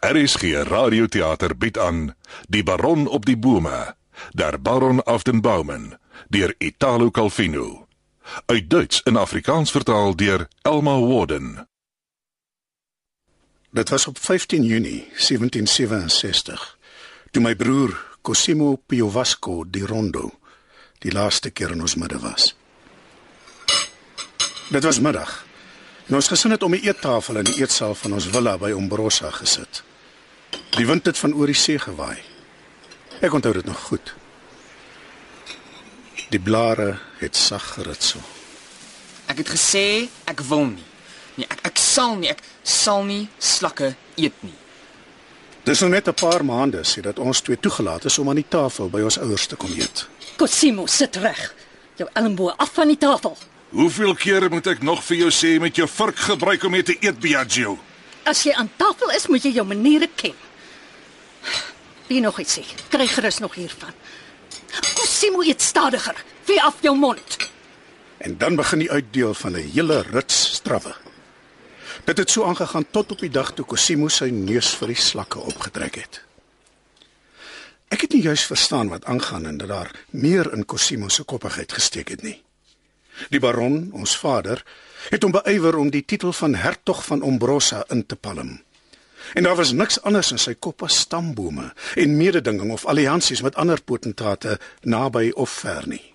RSG Radioteater bied aan Die Baron op die Bome, Der Baron auf den Baumen, deur Italo Calvino. Uit Duits in Afrikaans vertaal deur Elma Warden. Dit was op 15 Junie 1767 toe my broer Cosimo Piovasco di Rondo die laaste keer in ons midde was. Dit was middag. En ons gesin het om die eettafel in die eetsaal van ons villa by Ombrosa gesit. Die wind het van oor die see gewaai. Ek onthou dit nog goed. Die blare het sag geritsel. Ek het gesê ek wil nie. Nee, ek ek sal nie, ek sal nie slakke eet nie. Dis nou net 'n paar maande sedit ons twee toegelaat is om aan die tafel by ons ouers te kom eet. Cosimo, sit reg. Jou elmboog af van die tafel. Hoeveel kere moet ek nog vir jou sê met jou vark gebruik om mee te eet, Biagio? As jy aan tafel is, moet jy jou maniere ken. Wie nog iets sê? Kry gerus nog hiervan. Cosimo eet stadiger. Vee af jou mond. En dan begin die uitdeel van 'n hele rits strawwe. Dit het so aangegaan tot op die dag toe Cosimo sy neus vir die slakke opgetrek het. Ek het nie juis verstaan wat aangaan en dat daar meer in Cosimo se koppigheid gesteek het nie. Die baron, ons vader, het hom beywer om die titel van hertog van Ombrosa in te palm. En daar was niks anders in sy kop as stambome en mededinging of alliansies met ander potentate naby of ver nie.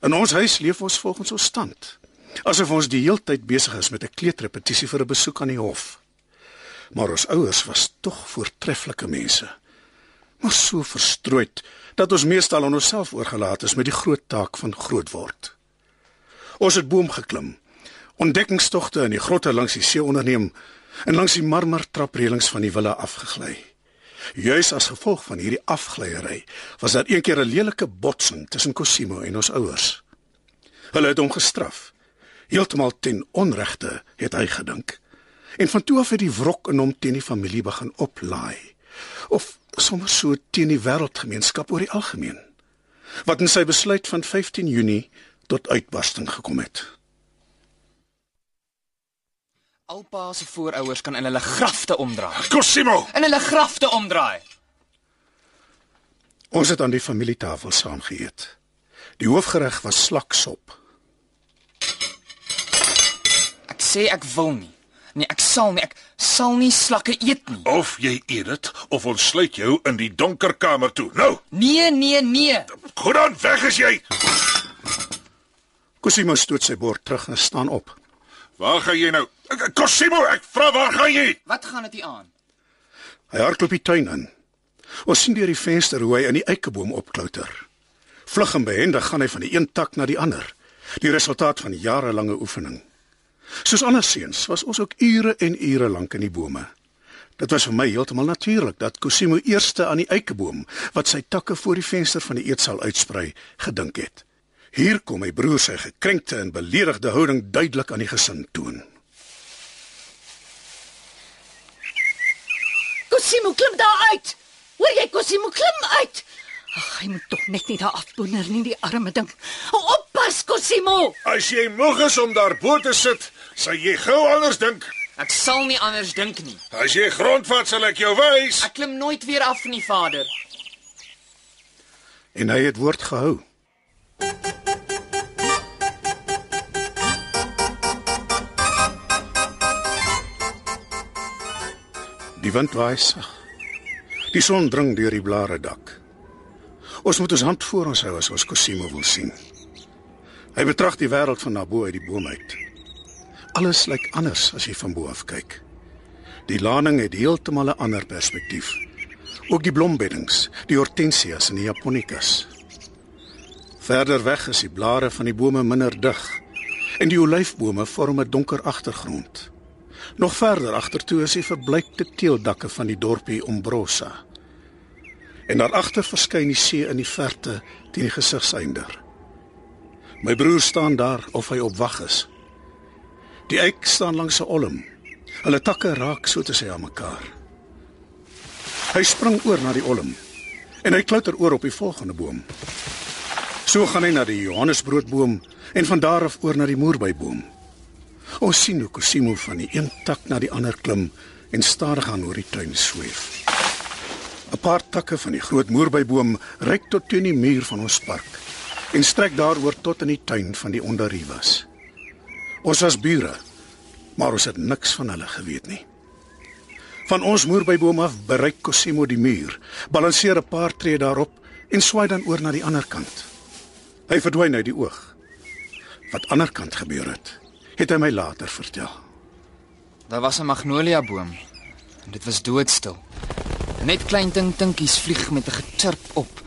In ons huis leef ons volgens ons stand, asof ons die heeltyd besig is met 'n kleutrepetisie vir 'n besoek aan die hof. Maar ons ouers was tog voortreffelike mense. Maar so verstrooid dat ons meestal aan onsself oorgelaat is met die groot taak van grootword. Ons het boom geklim, ontdekkingstogte in die grotte langs die see onderneem en langs die marmertrapreëlings van die villa afgegly. Juis as gevolg van hierdie afglyery was daar eendag 'n lelike botsing tussen Cosimo en ons ouers. Hulle het hom gestraf. Heeltemal ten onregte, het hy gedink. En van toe af het die wrok in hom teen die familie begin oplaai. Of sommer so teen die wêreldgemeenskap oor die algemeen. Wat in sy besluit van 15 Junie tot uitbarsting gekom het. Alpa se voorouers kan in hulle grafte omdraai. Cosimo, In hulle grafte omdraai. Ons het aan die familietafel saam geëet. Die hoofgereg was slaksop. Ek sê ek wil nie. Nee, ek sal nie. Ek sal nie slakke eet nie. of jy eet dit of ons sluit jou in die donker kamer toe. Nou, Nee, nee, nee. goed dan, weg is jy. Cosimo stoot sy bord terug en staan op. Waar gaan jy nou? Cosimo, ek vra waar gaan jy? Wat gaan dit hier aan? Hy hardloop die tuin in. Ons sien deur die venster hoe hy in die eikeboom opklouter. Vlug en behendig gaan hy van die een tak na die ander, die resultaat van jarelange oefening. Soos ander seuns was ons ook ure en ure lank in die bome. Dit was vir my heeltemal natuurlik dat Cosimo eerste aan die eikeboom wat sy takke voor die venster van die eetsaal uitsprei, gedink het. Hier kom my broer sy gekrenkte en beledigde houding duidelik aan die gesin toon. Cosimo klim daar uit. Hoor jy Cosimo klim uit? Ag, hy moet tog net nie daar afboener nie, die arme ding. Oppas Cosimo. As jy moeg is om daar bo te sit, sal jy gou anders dink. Ek sal nie anders dink nie. As jy grondvat, sal ek jou wys. Ek klim nooit weer af nie, vader. En hy het woord gehou. Die wind waai sag. Die son dring deur die blare dak. Ons moet ons hand voor ons hou as ons Cosimo wil sien. Hy betrag die wêreld van naby uit die boom uit. Alles lyk anders as jy van bo af kyk. Die laning het heeltemal 'n ander perspektief. Ook die blombeddings, die hortensias en die japonikas. Verder weg is die blare van die bome minder dig en die olyfbome vorm 'n donker agtergrond. Nog verder agtertoe is die verbleikte teeldakke van die dorpie Ombrosa. En daar agter verskyn die see in die verte teen die gesigseinder. My broer staan daar of hy op wag is. Die eik staan langs 'n olm. Hulle takke raak so te sê aan mekaar. Hy spring oor na die olm en hy klouter oor op die volgende boom. So gaan hy na die Johannesbroodboom en van daar af oor na die moerbeiboom. Ons sien hoe Cosimo van die een tak na die ander klim en stadig aan oor die tuin sweef. 'n Paar takke van die groot moerbeiboom reik tot teen die muur van ons park en strek daaroor tot in die tuin van die onderrivas. Ons was bure, maar ons het niks van hulle geweet nie. Van ons moerbeiboom af bereik Cosimo die muur, balanseer 'n paar tree daarop en swaai dan oor na die ander kant. Hy verdwyn uit die oog. Wat ander kant gebeur het, het hy my later vertel. Daar was 'n magnolia boom en dit was doodstil. Net klein tinkinkies vlieg met 'n gechirp op.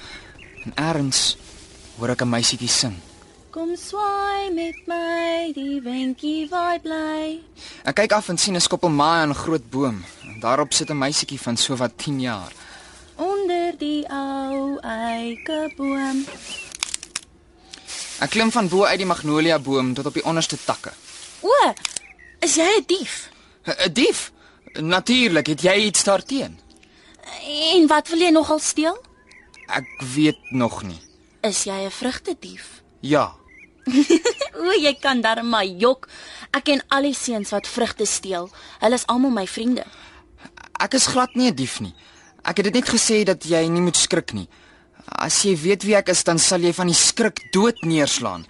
En eers hoor ek 'n meisietjie sing. Kom swaai met my, die windjie waai bly. Ek kyk af en sien 'n skoppel maai aan 'n groot boom. En daarop sit 'n meisietjie van so wat 10 jaar. Onder die ou eikeboom. Ek klim van bo uit die magnolia boom tot op die onderste takke. O, is jy 'n dief? 'n Dief? Natuurlik, het jy iets daarteen? En wat wil jy nogal steel? Ek weet nog nie. Is jy 'n vrugtedief? Ja. O, jy kan darm maar jok. Ek ken al die seuns wat vrugte steel. Hulle is almal my vriende. Ek is glad nie 'n dief nie. Ek het dit net gesê dat jy nie moet skrik nie. As jy weet wie ek is, dan sal jy van die skrik dood neerslaan.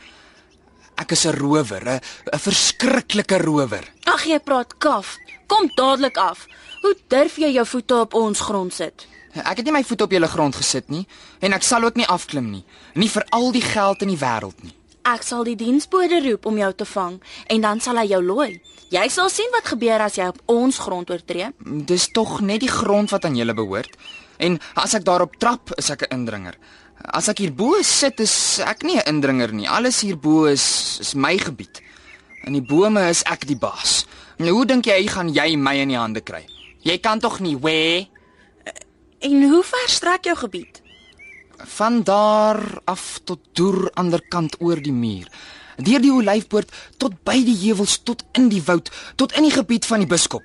Ek is 'n rower, 'n 'n verskriklike rower. Ag jy praat kaf. Kom dadelik af. Hoe durf jy jou voete op ons grond sit? Ek het nie my voet op julle grond gesit nie en ek sal ook nie afklim nie. Nie vir al die geld in die wêreld nie. Ek sal die diensbode roep om jou te vang en dan sal hy jou looi. Jy sal sien wat gebeur as jy op ons grond oortree. Dis tog net die grond wat aan julle behoort. En as ek daarop trap, is ek 'n indringer. As ek hierbo sit, is ek nie 'n indringer nie. Alles hierbo is is my gebied. In die bome is ek die baas. Nou hoe dink jy gaan jy my in die hande kry? Jy kan tog nie, wê? En hoe ver strek jou gebied? Van daar af tot deur ander kant oor die muur. Deur die olyfpoort tot by die heuwels tot in die woud, tot in die gebied van die biskop.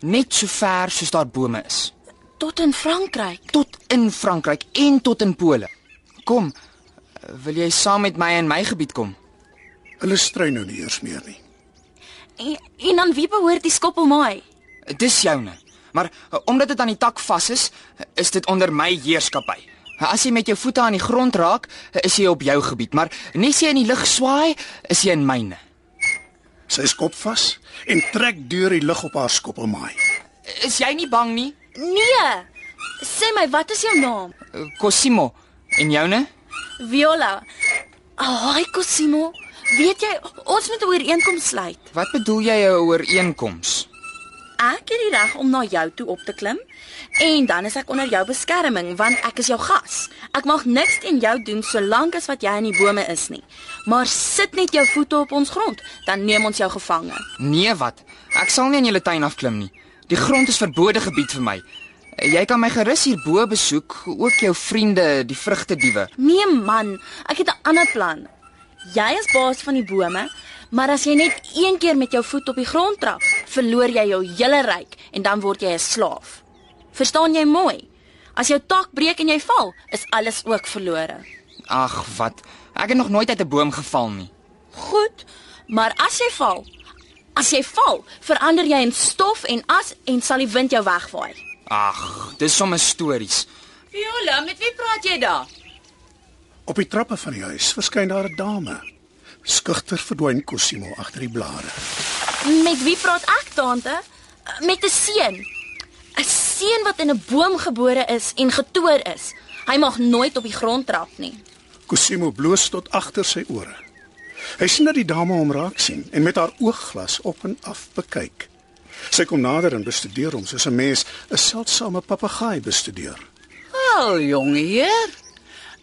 Net so ver soos daar bome is. Tot in Frankryk. Tot in Frankryk en tot in Pole. Kom, wil jy saam met my in my gebied kom? Hulle stry nou nie eers meer nie. En, en aan wie behoort die skoppelmaai? Dis joune. Maar uh, omdat dit aan die tak vas is, is dit onder my heerskappy. As jy met jou voete aan die grond raak, is jy op jou gebied, maar nes jy in die lug swaai, is jy in myne. Sy skop vas en trek deur die lug op haar skoppelmaai. Is jy nie bang nie? Nee. Sê my, wat is jou naam? Uh, Cosimo en joune? Viola. Haai oh, Cosimo. Weet jy, ons moet 'n ooreenkoms sluit. Wat bedoel jy 'n ooreenkoms? Ek het die reg om na jou toe op te klim en dan is ek onder jou beskerming want ek is jou gas. Ek mag niks teen jou doen solank as wat jy in die bome is nie. Maar sit net jou voete op ons grond, dan neem ons jou gevange. Nee, wat? Ek sal nie in julle tuin afklim nie. Die grond is verbode gebied vir my. Jy kan my gerus hierbo besoek, ook jou vriende, die vrugtediewe. Nee man, ek het 'n ander plan. Jy is baas van die bome, maar as jy net een keer met jou voet op die grond trap, verloor jy jou hele ryk en dan word jy 'n slaaf. Verstaan jy mooi? As jou tak breek en jy val, is alles ook verlore. Ag, wat? Ek het nog nooit uit 'n boom geval nie. Goed, maar as jy val, as jy val, verander jy in stof en as en sal die wind jou wegwaai. Ag, dis sommer stories. Viola, met wie praat jy daar? Op die trappe van die huis verskyn daar 'n dame. Skugter verdwyn Cosimo agter die blare. Met wie praat ek, tante? Met 'n seun. 'n Seun wat in 'n boom gebore is en getoer is. Hy mag nooit op die grond trap nie. Cosimo bloos tot agter sy ore. Hy sien dat die dame hom raak sien en met haar oogglas op en af bekyk. Sy kom nader en bestudeer hom soos 'n mens 'n seldsame papegaai bestudeer. Wel, jonge heer.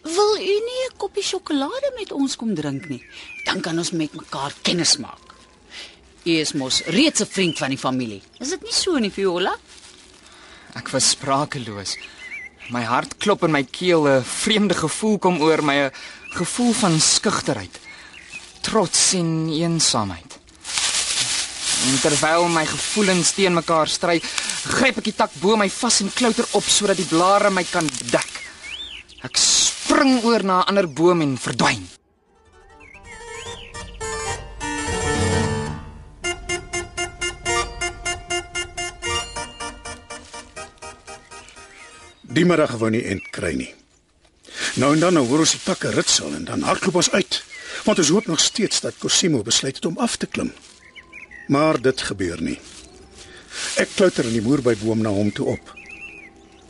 Wil u nie 'n koppie sjokolade met ons kom drink nie? Dan kan ons met mekaar kennis maak. U is mos reeds 'n vriend van die familie. Is dit nie so nie, Viola? Ek was sprakeloos. My hart klop in my keel, 'n vreemde gevoel kom oor my, 'n gevoel van skugterheid, trots en eensaamheid. En terwyl my gevoelens teen mekaar stry, gryp ek die tak bo my vas en klouter op sodat die blare my kan bedek. Ek spring oor na 'n ander boom en verdwyn. Die middag wou nie end kry nie. Nou en dan nou hoor ons die takke ritsel en dan hardloop ons uit, want ons hoop nog steeds dat Cosimo besluit het om af te klim. Maar dit gebeur nie. Ek klouter in die moerbeiboom na hom toe op.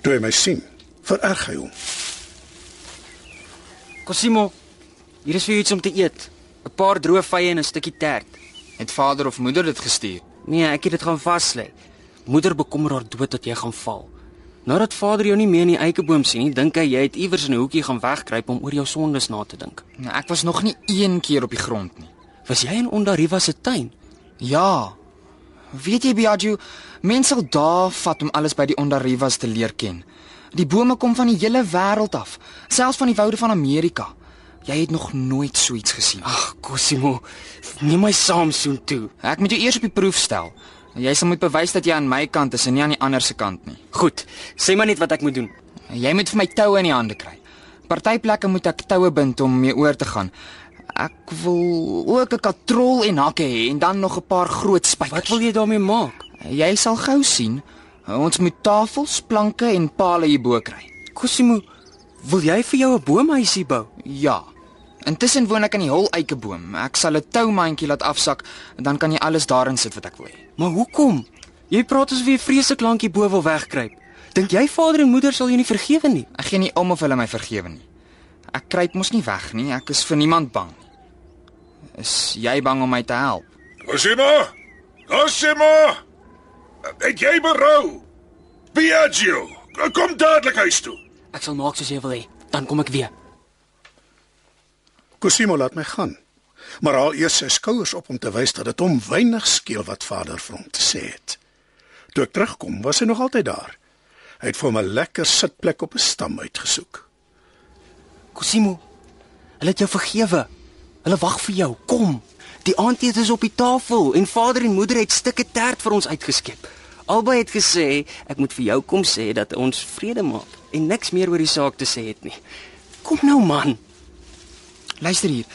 Toe hy my sien, vererg hy hom. Cosimo, hier is vir jou iets om te eet. 'n Paar droë vye en 'n stukkie tert. Het vader of moeder dit gestuur? Nee, ek het dit gaan vaslê. Moeder bekommer haar dood dat jy gaan val. Nadat vader jou nie meer in die eikeboom sien nie, dink hy jy het iewers in 'n hoekie gaan wegkruip om oor jou sondes na te dink. Nou, ek was nog nie een keer op die grond nie. Was jy in Ondariva se tuin? Ja. Weet jy Biagio, mense sal dae vat om alles by die Ondarivas te leer ken. Die bome kom van die hele wêreld af, selfs van die woude van Amerika. Jy het nog nooit so iets gesien. Ag, Cosimo, neem my saam soontoe. Ek moet jou eers op die proef stel. Jy sal moet bewys dat jy aan my kant is en nie aan die ander se kant nie. Goed, sê maar net wat ek moet doen. Jy moet vir my toue in die hande kry. Partyplekke moet ek toue bind om mee oor te gaan. Ek wil ook 'n katrol en hakke hê en dan nog 'n paar groot spykers. Wat wil jy daarmee maak? Jy sal gou sien. Ons moet tafels, planke en palle hierbo kry. Cosimo, wil jy vir jou 'n boomhuisie bou? Ja. Intussen woon ek in die hol eikeboom. Ek sal 'n toumandjie laat afsak en dan kan jy alles daarin sit wat ek wil hê. Maar hoekom? Jy praat asof jy vreeslik lank hier bo wil wegkruip. Dink jy vader en moeder sal jou nie vergewe nie? Ek gee nie om of hulle my vergewe nie. Ek kruip mos nie weg nie. Ek is vir niemand bang. Is jy bang om my te help? Cosimo! Cosimo! Het jy berou? Biagio, kom dadelik huis toe. Ek sal maak soos jy wil hê. Dan kom ek weer. Cosimo laat my gaan. Maar haal eers sy skouers op om te wys dat dit hom weinig skeel wat vader vir hom te sê het. Toe ek terugkom, was hy nog altyd daar. Hy het vir hom 'n lekker sitplek op 'n stam uitgesoek. Cosimo, hulle het jou vergewe. Hulle wag vir jou. Kom. Die aandete is op die tafel en vader en moeder het stukke tert vir ons uitgeskep. Albei het gesê ek moet vir jou kom sê dat ons vrede maak en niks meer oor die saak te sê het nie. Kom nou man. Luister hier.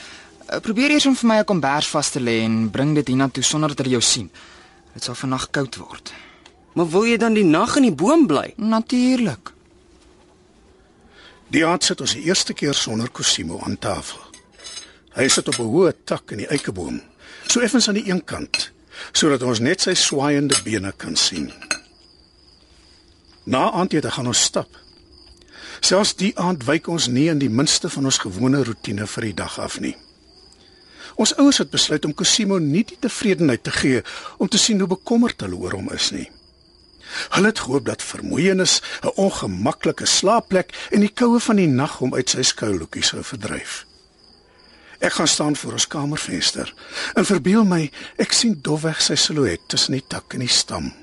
Uh, Probeer eers om vir my 'n kombers vas te lê en bring dit hiernatoe sonder dat hulle jou sien. Dit sal vannag koud word. Maar wil jy dan die nag in die boom bly? Natuurlik. Die aand sit ons die eerste keer sonder Cosimo aan tafel. Hy sit op 'n hoë tak in die eikeboom, so effens aan die een kant, sodat ons net sy swaaiende bene kan sien. Na aandete gaan ons stap. Selfs die aand wyk ons nie in die minste van ons gewone roetine vir die dag af nie. Ons ouers het besluit om Cosimo nie die tevredenheid te gee om te sien hoe bekommerd hulle oor hom is nie. Hulle het gehoop dat vermoeienis, 'n ongemaklike slaapplek en die koue van die nag hom uit sy skuilhoekie sou verdryf. Ek gaan staan voor ons kamervenster en verbeel my ek sien dofweg sy silhouet tussen die tak en die stam.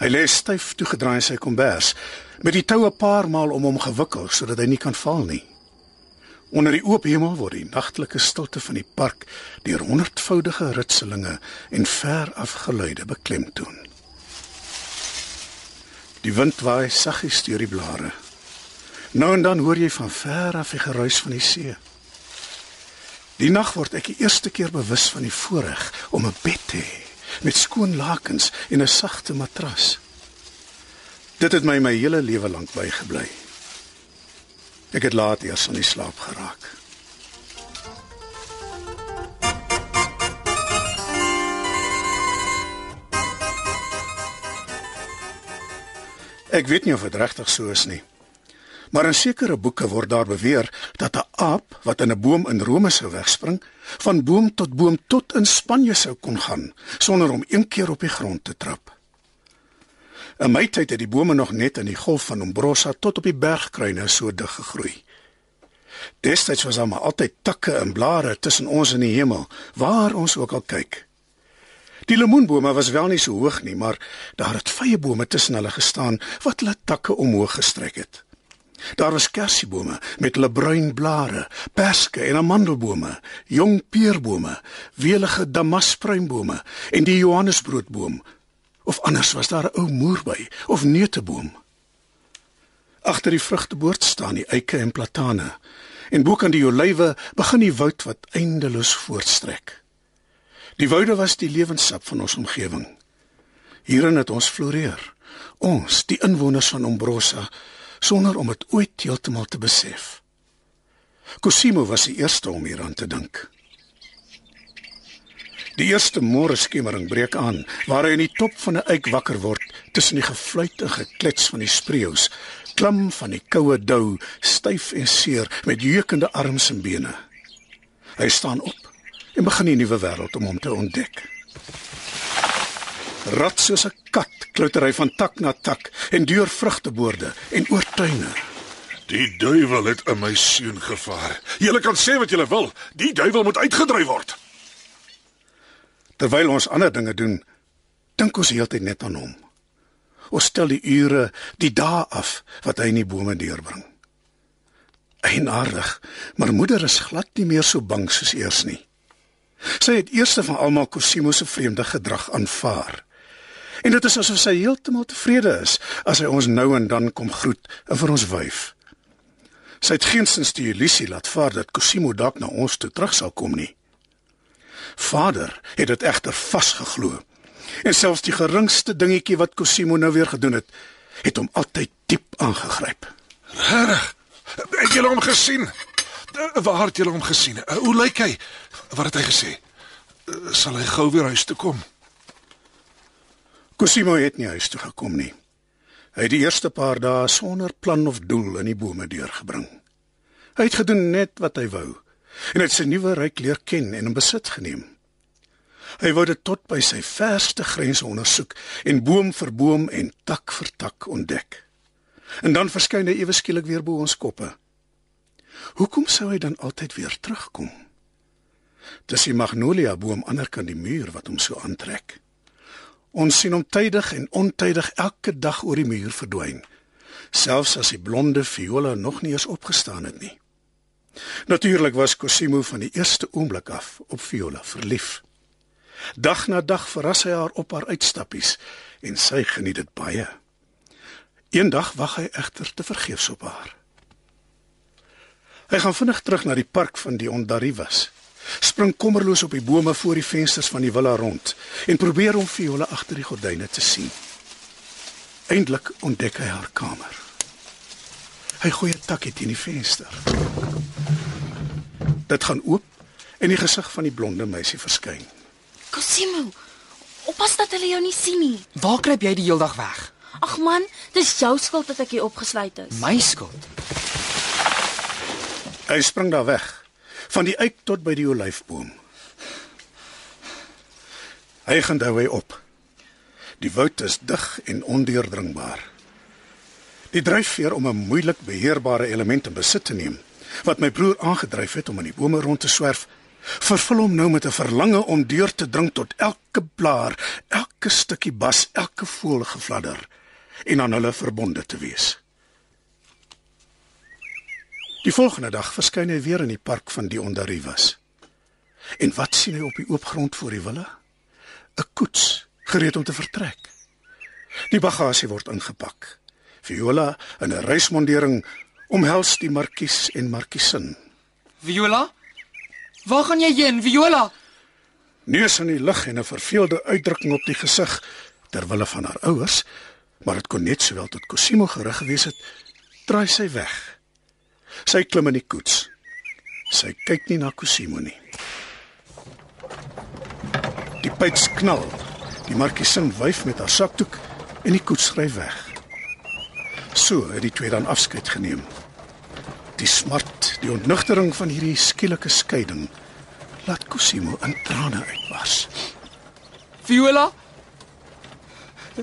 Hy lê styf toegedraai in sy kombers met die toue 'n paar maal om hom gewikkel sodat hy nie kan val nie. Onder die oop hemel word die nagtelike stilte van die park deur honderdvoudige ritselinge en ver af geluide beklemtoon. Die wind waai saggies deur die blare. Nou en dan hoor jy van ver af die geruis van die see. Die nag word ek die eerste keer bewus van die voorreg om 'n bed te hê met skoon lakens en 'n sagte matras. Dit het my my hele lewe lank bygebly. Ek het laat eers aan die slaap geraak. Ek weet nie of dit regtig so is nie. Maar in sekere boeke word daar beweer dat 'n aap wat in 'n boom in Rome sou wegspring, van boom tot boom tot in Spanje sou kon gaan sonder om een keer op die grond te trap. In my tyd het die bome nog net in die golf van Ombrosa tot op die bergkruine so dig gegroei. Destyds was daar maar altyd takke en blare tussen ons en die hemel, waar ons ook al kyk. Die lemoenbome was wel nie so hoog nie, maar daar het vye bome tussen hulle gestaan wat hulle takke omhoog gestrek het. Daar was kersiebome met hulle bruin blare, perske en amandelbome, jong peerbome, welige damaspruimbome en die johannesbroodboom. Of anders was daar 'n ou moerbei of neuteboom. Agter die vrugteboord staan die eike en platane. En bo kan die olywe begin die woud wat eindeloos voortstrek. Die woude was die lewenssap van ons omgewing. Hierin het ons floreer. Ons, die inwoners van Ombrosa, sonder om dit ooit heeltemal te besef. Cosimo was die eerste om hieraan te dink. Die eerste môre skemering breek aan, waar hy in die top van 'n eik wakker word tussen die gefluit en geklets van die spreeus, klim van die koue dou, styf en seer met jeukende arms en bene. Hy staan op en begin 'n nuwe wêreld om hom te ontdek. Rat soos 'n kat klouter hy van tak na tak en deur vrugteboorde en oor tuine. Die duiwel het in my seun gevaar. Julle kan sê wat julle wil, die duiwel moet uitgedryf word. Terwyl ons ander dinge doen, dink ons heeltyd net aan hom. Ons stel die ure, die dae af wat hy in die bome deurbring. Eienaardig, maar moeder is glad nie meer so bang soos eers nie. Sy het eerste van almal Cosimo se vreemde gedrag aanvaar. En dit is asof sy heeltemal tevrede is as hy ons nou en dan kom groet en vir ons wyf. Sy het geensins die illusie laat vaar dat Cosimo dalk na ons toe terug sal kom nie. Vader het dit egter vasgeglo. En selfs die geringste dingetjie wat Cosimo nou weer gedoen het, het hom altyd diep aangegryp. Regtig? Het julle hom gesien? Waar het julle hom gesien? Hoe lyk hy? Wat het hy gesê? Sal hy gou weer huis toe kom? Cosimo het nie huis toe gekom nie. Hy het die eerste paar dae sonder plan of doel in die bome deurgebring. Hy het gedoen net wat hy wou en het sy nuwe ryk leer ken en in besit geneem. Hy wou dit tot by sy verste grense ondersoek en boom vir boom en tak vir tak ontdek. En dan verskyn hy ewe skielik weer bo ons koppe. Hoekom sou hy dan altyd weer terugkom? Dis die magnolia boom aanderkant die muur wat hom so aantrek. Ons sien hom tydig en ontydig elke dag oor die muur verdwyn, selfs as die blonde viola nog nie eens opgestaan het nie. Natuurlik was Cosimo van die eerste oomblik af op Viola verlief. Dag na dag verras hy haar op haar uitstappies en sy geniet dit baie. Eendag wag hy egter te vergeefs op haar. Hy gaan vinnig terug na die park van die Ondarivas. Spring kommerloos op die bome voor die vensters van die villa rond en probeer om Viola agter die gordyne te sien. Eindelik ontdek hy haar kamer. Hy gooi 'n takkie teen die venster. Dit gaan oop en die gesig van die blonde meisie verskyn. Cosimo, oppas dat hulle jou nie sien nie. Waar kruip jy die hele dag weg? Ag man, dis jou skuld dat ek hier opgesluit is. My skuld. Hy spring daar weg, van die eik tot by die olyfboom. Hy gaan daar weer op. Die woud is dig en ondeurdringbaar. Die dryfveer om 'n moeilik beheerbare element in besit te neem, wat my broer aangedryf het om in die bome rond te swerf, vervul hom nou met 'n verlange om deur te dring tot elke blaar, elke stukkie bas, elke voëlgefladder en aan hulle verbonde te wees. Die volgende dag verskyn hy weer in die park van die Ondarivas. En wat sien hy op die oop grond voor die villa? 'n Koets, gereed om te vertrek. Die bagasie word ingepak. Viola in 'n reismondering omhels die markies en markiesin. Viola? Waar gaan jy heen, Viola? Neus in die lug en 'n verveelde uitdrukking op die gesig ter wille van haar ouers, maar dit kon net sowel tot Cosimo gerig gewees het, draai sy weg. Sy klim in die koets. Sy kyk nie na Cosimo nie. Die pyps knal. Die markiesin wyf met haar sakdoek en die koets ry weg. So het die twee dan afskeid geneem. Die smart, die ontnugtering van hierdie skielike skeiding laat Cosimo in trane uitbars. Viola?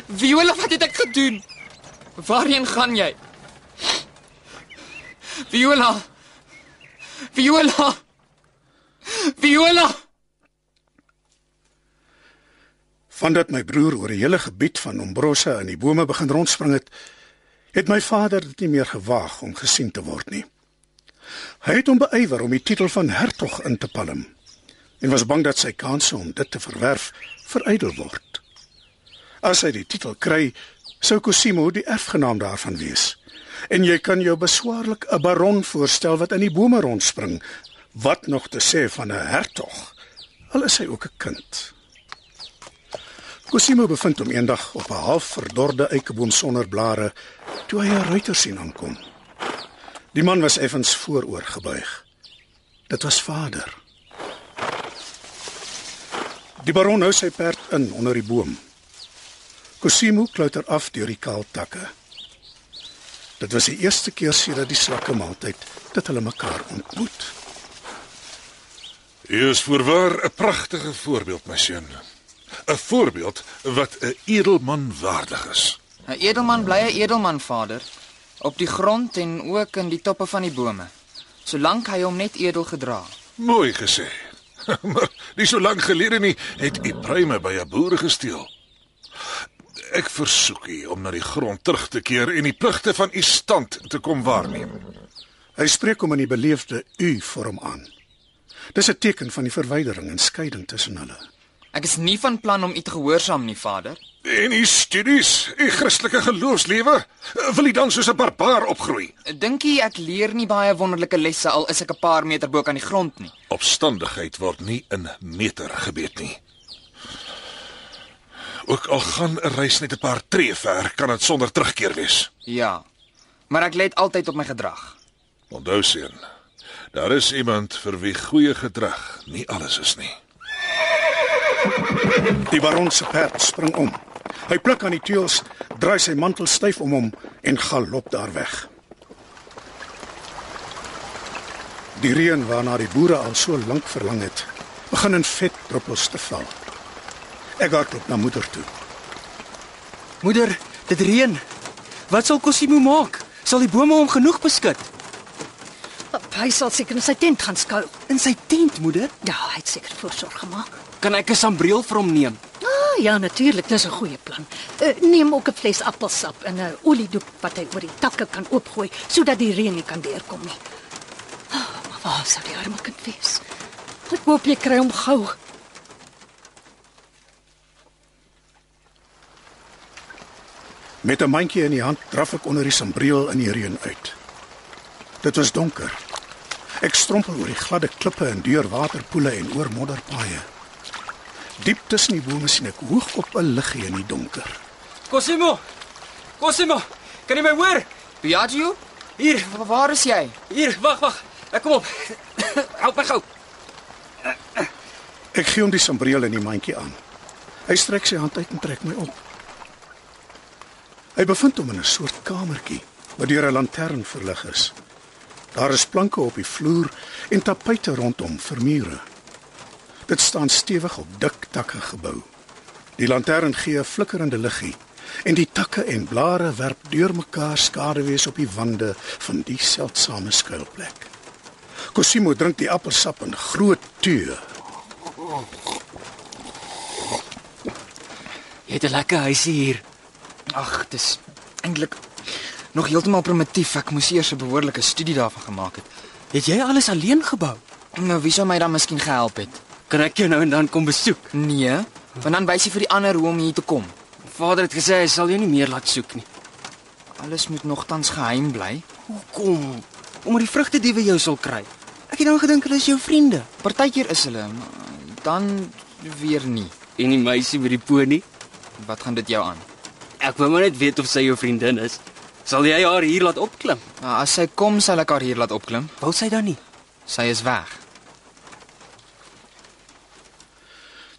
Viola, wat het ek gedoen? Waarheen gaan jy? Viola. Viola. Viola. Vandat my broer oor die hele gebied van Ombrosa in die bome begin rondspring het, het my vader dit nie meer gewaag om gesien te word nie. Hy het hom beywer om die titel van hertog in te palm en was bang dat sy kanse om dit te verwerf verydel word. As hy die titel kry, sou Cosimo die erfgenaam daarvan wees. En jy kan jou beswaarlik 'n baron voorstel wat in die bome rondspring, wat nog te sê van 'n hertog. Al is hy ook 'n kind. Cosimo bevind hom eendag op 'n half verdorde eikeboom sonder blare toe hy 'n ruiter sien aankom. Die man was effens vooroor gebuig. Dit was vader. Die baron hou sy perd in onder die boom. Cosimo klouter af deur die kaal takke. Dit was die eerste keer sedert die swakke maaltyd dat hulle mekaar ontmoet. U is voorwaar 'n pragtige voorbeeld, my seun. 'n Voorbeeld wat 'n edelman waardig is. 'n Edelman bly 'n edelman, Vader, op die grond en ook in die toppe van die bome, solank hy hom net edel gedra. Mooi gesê. maar nie so lank gelede nie het u pruime by 'n boer gesteel. Ek versoek u om na die grond terug te keer en die pligte van u stand te kom waarneem. Hy spreek hom in die beleefde u vorm aan. Dis 'n teken van die verwydering en skeiding tussen hulle. Ek is nie van plan om u te gehoorsaam nie, Vader. En u studies, u Christelike geloofslewe, wil u dan soos 'n barbaar opgroei? Dink jy ek leer nie baie wonderlike lesse al is ek 'n paar meter bo kan die grond nie? Opstandigheid word nie in meter gemeet nie. Ook al gaan 'n reis net 'n paar tree ver, kan dit sonder terugkeer wees. Ja. Maar ek let altyd op my gedrag. Onthou seun, daar is iemand vir wie goeie gedrag nie alles is nie. Die baron se perd spring om. Hy pluk aan die teels, draai sy mantel styf om hom en galop daar weg. Die reën waarna die boere al so lank verlang het, begin in vet druppels te val. Ek hardloop na moeder toe. Moeder, dit reën. Wat sal Cosimo maak? Sal die bome hom genoeg beskud? Hy sal seker in sy tent gaan skuil. In sy tent, moeder? Ja, hy het seker voorsorg gemaak. Kan ek 'n sambreel vir hom neem? Ah, ja, natuurlik, dis 'n goeie plan. Uh, neem ook 'n fles appelsap en 'n oliedoek wat hy oor die takke kan oopgooi sodat die reën nie kan deurkom nie. Oh, maar waar sou die arme kind wees? Ek hoop jy kry hom gou. Met 'n mandjie in die hand draf ek onder die sambreel in die reën uit. Dit was donker. Ek strompel oor die gladde klippe en deur waterpoele en oor modderpaaie. Diep tussen die bome sien ek hoog op 'n liggie in die donker. Cosimo! Cosimo, kan jy my hoor? Piaggio, Hier, wa- waar is jy? hier, wag, wag. Ek kom op. Help my gou. Ek gee hom die sambreel in die mandjie aan. Hy strek sy hand uit en trek my op. Hy bevind hom in 'n soort kamertjie wat deur 'n lantern verlig is. Daar is planke op die vloer en tapuite rondom vir mure. Dit staan stewig op dik takke gebou. Die lantern gee 'n flikkerende liggie en die takke en blare werp deurmekaar skaduwees op die wande van die seldsame skuilplek. Cosimo drink die appelsap in groot teë. Jy het 'n lekker huisie hier. Ag, dis eintlik nog heeltemal primitief. Ek moes eers 'n behoorlike studie daarvan gemaak het. Het jy alles alleen gebou? Nou wie sou my dan miskien gehelp het? Kan ek jou nou en dan kom besoek? Nee, want dan wys jy vir die ander hoe om hier te kom. Vader het gesê hy sal jou nie meer laat soek nie. Alles moet nogtans geheim bly. Hoekom? Omdat die vrugtediewe jou sal kry. Ek het dan gedink hulle is jou vriende. Partykeer is hulle, dan weer nie. En die meisie met die pony? Wat gaan dit jou aan? Ek wou maar net weet of sy jou vriendin is. Sal jy haar hier laat opklim? Nou, as sy kom, sal ek haar hier laat opklim. Wou sy dan nie? Sy is weg.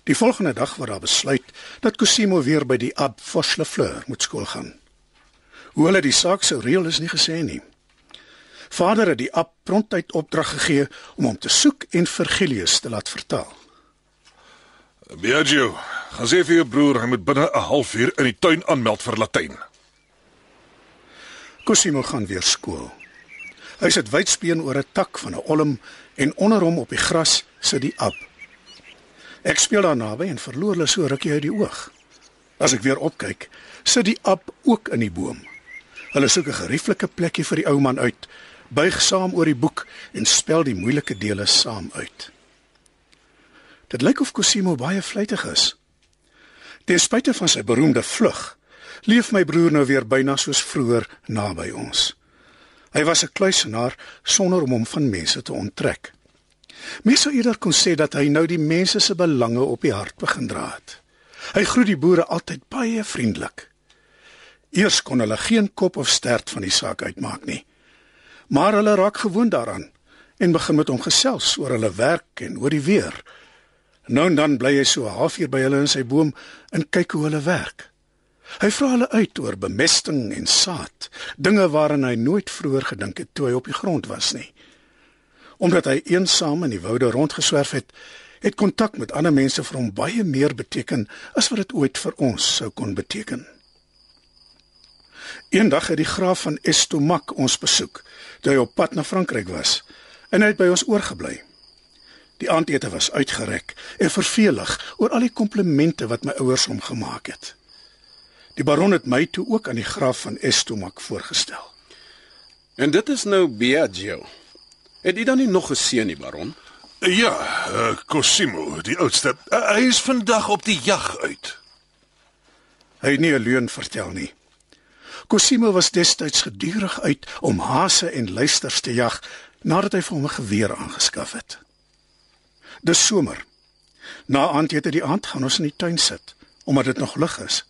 Die volgende dag word daar besluit dat Cosimo weer by die Ab Foslefleur moet skool gaan. Hoe hulle die saak sou reël is nie gesê nie. Vader het die Ab prontuit opdrag gegee om hom te soek en Virgilius te laat vertaal. Biagio, gaan sê vir jou broer hy moet binne 'n halfuur in die tuin aanmeld vir Latyn. Cosimo gaan weer skool. Hy sit wydspeen oor 'n tak van 'n olm en onder hom op die gras sit die Ab. Ek speel daar naby en verloor hulle so rukkie uit die oog. As ek weer opkyk, sit die Ab ook in die boom. Hulle soek 'n gerieflike plekkie vir die ou man uit, buig saam oor die boek en spel die moeilike dele saam uit. Dit lyk of Cosimo baie vlytig is. Ten spyte van sy beroemde vlug, leef my broer nou weer byna soos vroeër naby ons. Hy was 'n kluisenaar sonder om hom van mense te onttrek. Mense sou eerder kon sê dat hy nou die mense se belange op die hart begin dra het. Hy groet die boere altyd baie vriendelik. Eers kon hulle geen kop of stert van die saak uitmaak nie. Maar hulle raak gewoond daaraan en begin met hom gesels oor hulle werk en oor die weer. Nou en dan bly hy so 'n halfuur by hulle in sy boom en kyk hoe hulle werk. Hy vra hulle uit oor bemesting en saad, dinge waaraan hy nooit vroeër gedink het toe hy op die grond was nie. Omdat hy eensaam in die woude rondgeswerf het, het kontak met ander mense vir hom baie meer beteken as wat dit ooit vir ons sou kon beteken. Eendag het die graaf van Estomac ons besoek, toe hy op pad na Frankryk was, en hy het by ons oorgebly. Die aandete was uitgerek en vervelig oor al die komplimente wat my ouers hom gemaak het. Die baron het my toe ook aan die graaf van Estomac voorgestel. En dit is nou Biagio. Het u dan nie nog gesien nie, baron? Ja, uh, Cosimo, die oudste. Uh, hy is vandag op die jag uit. Hy het nie 'n leuen vertel nie. Cosimo was destyds gedurig uit om hase en luisters te jag nadat hy vir hom 'n geweer aangeskaf het. Dis somer. Na aandete die aand gaan ons in die tuin sit omdat dit nog lig is.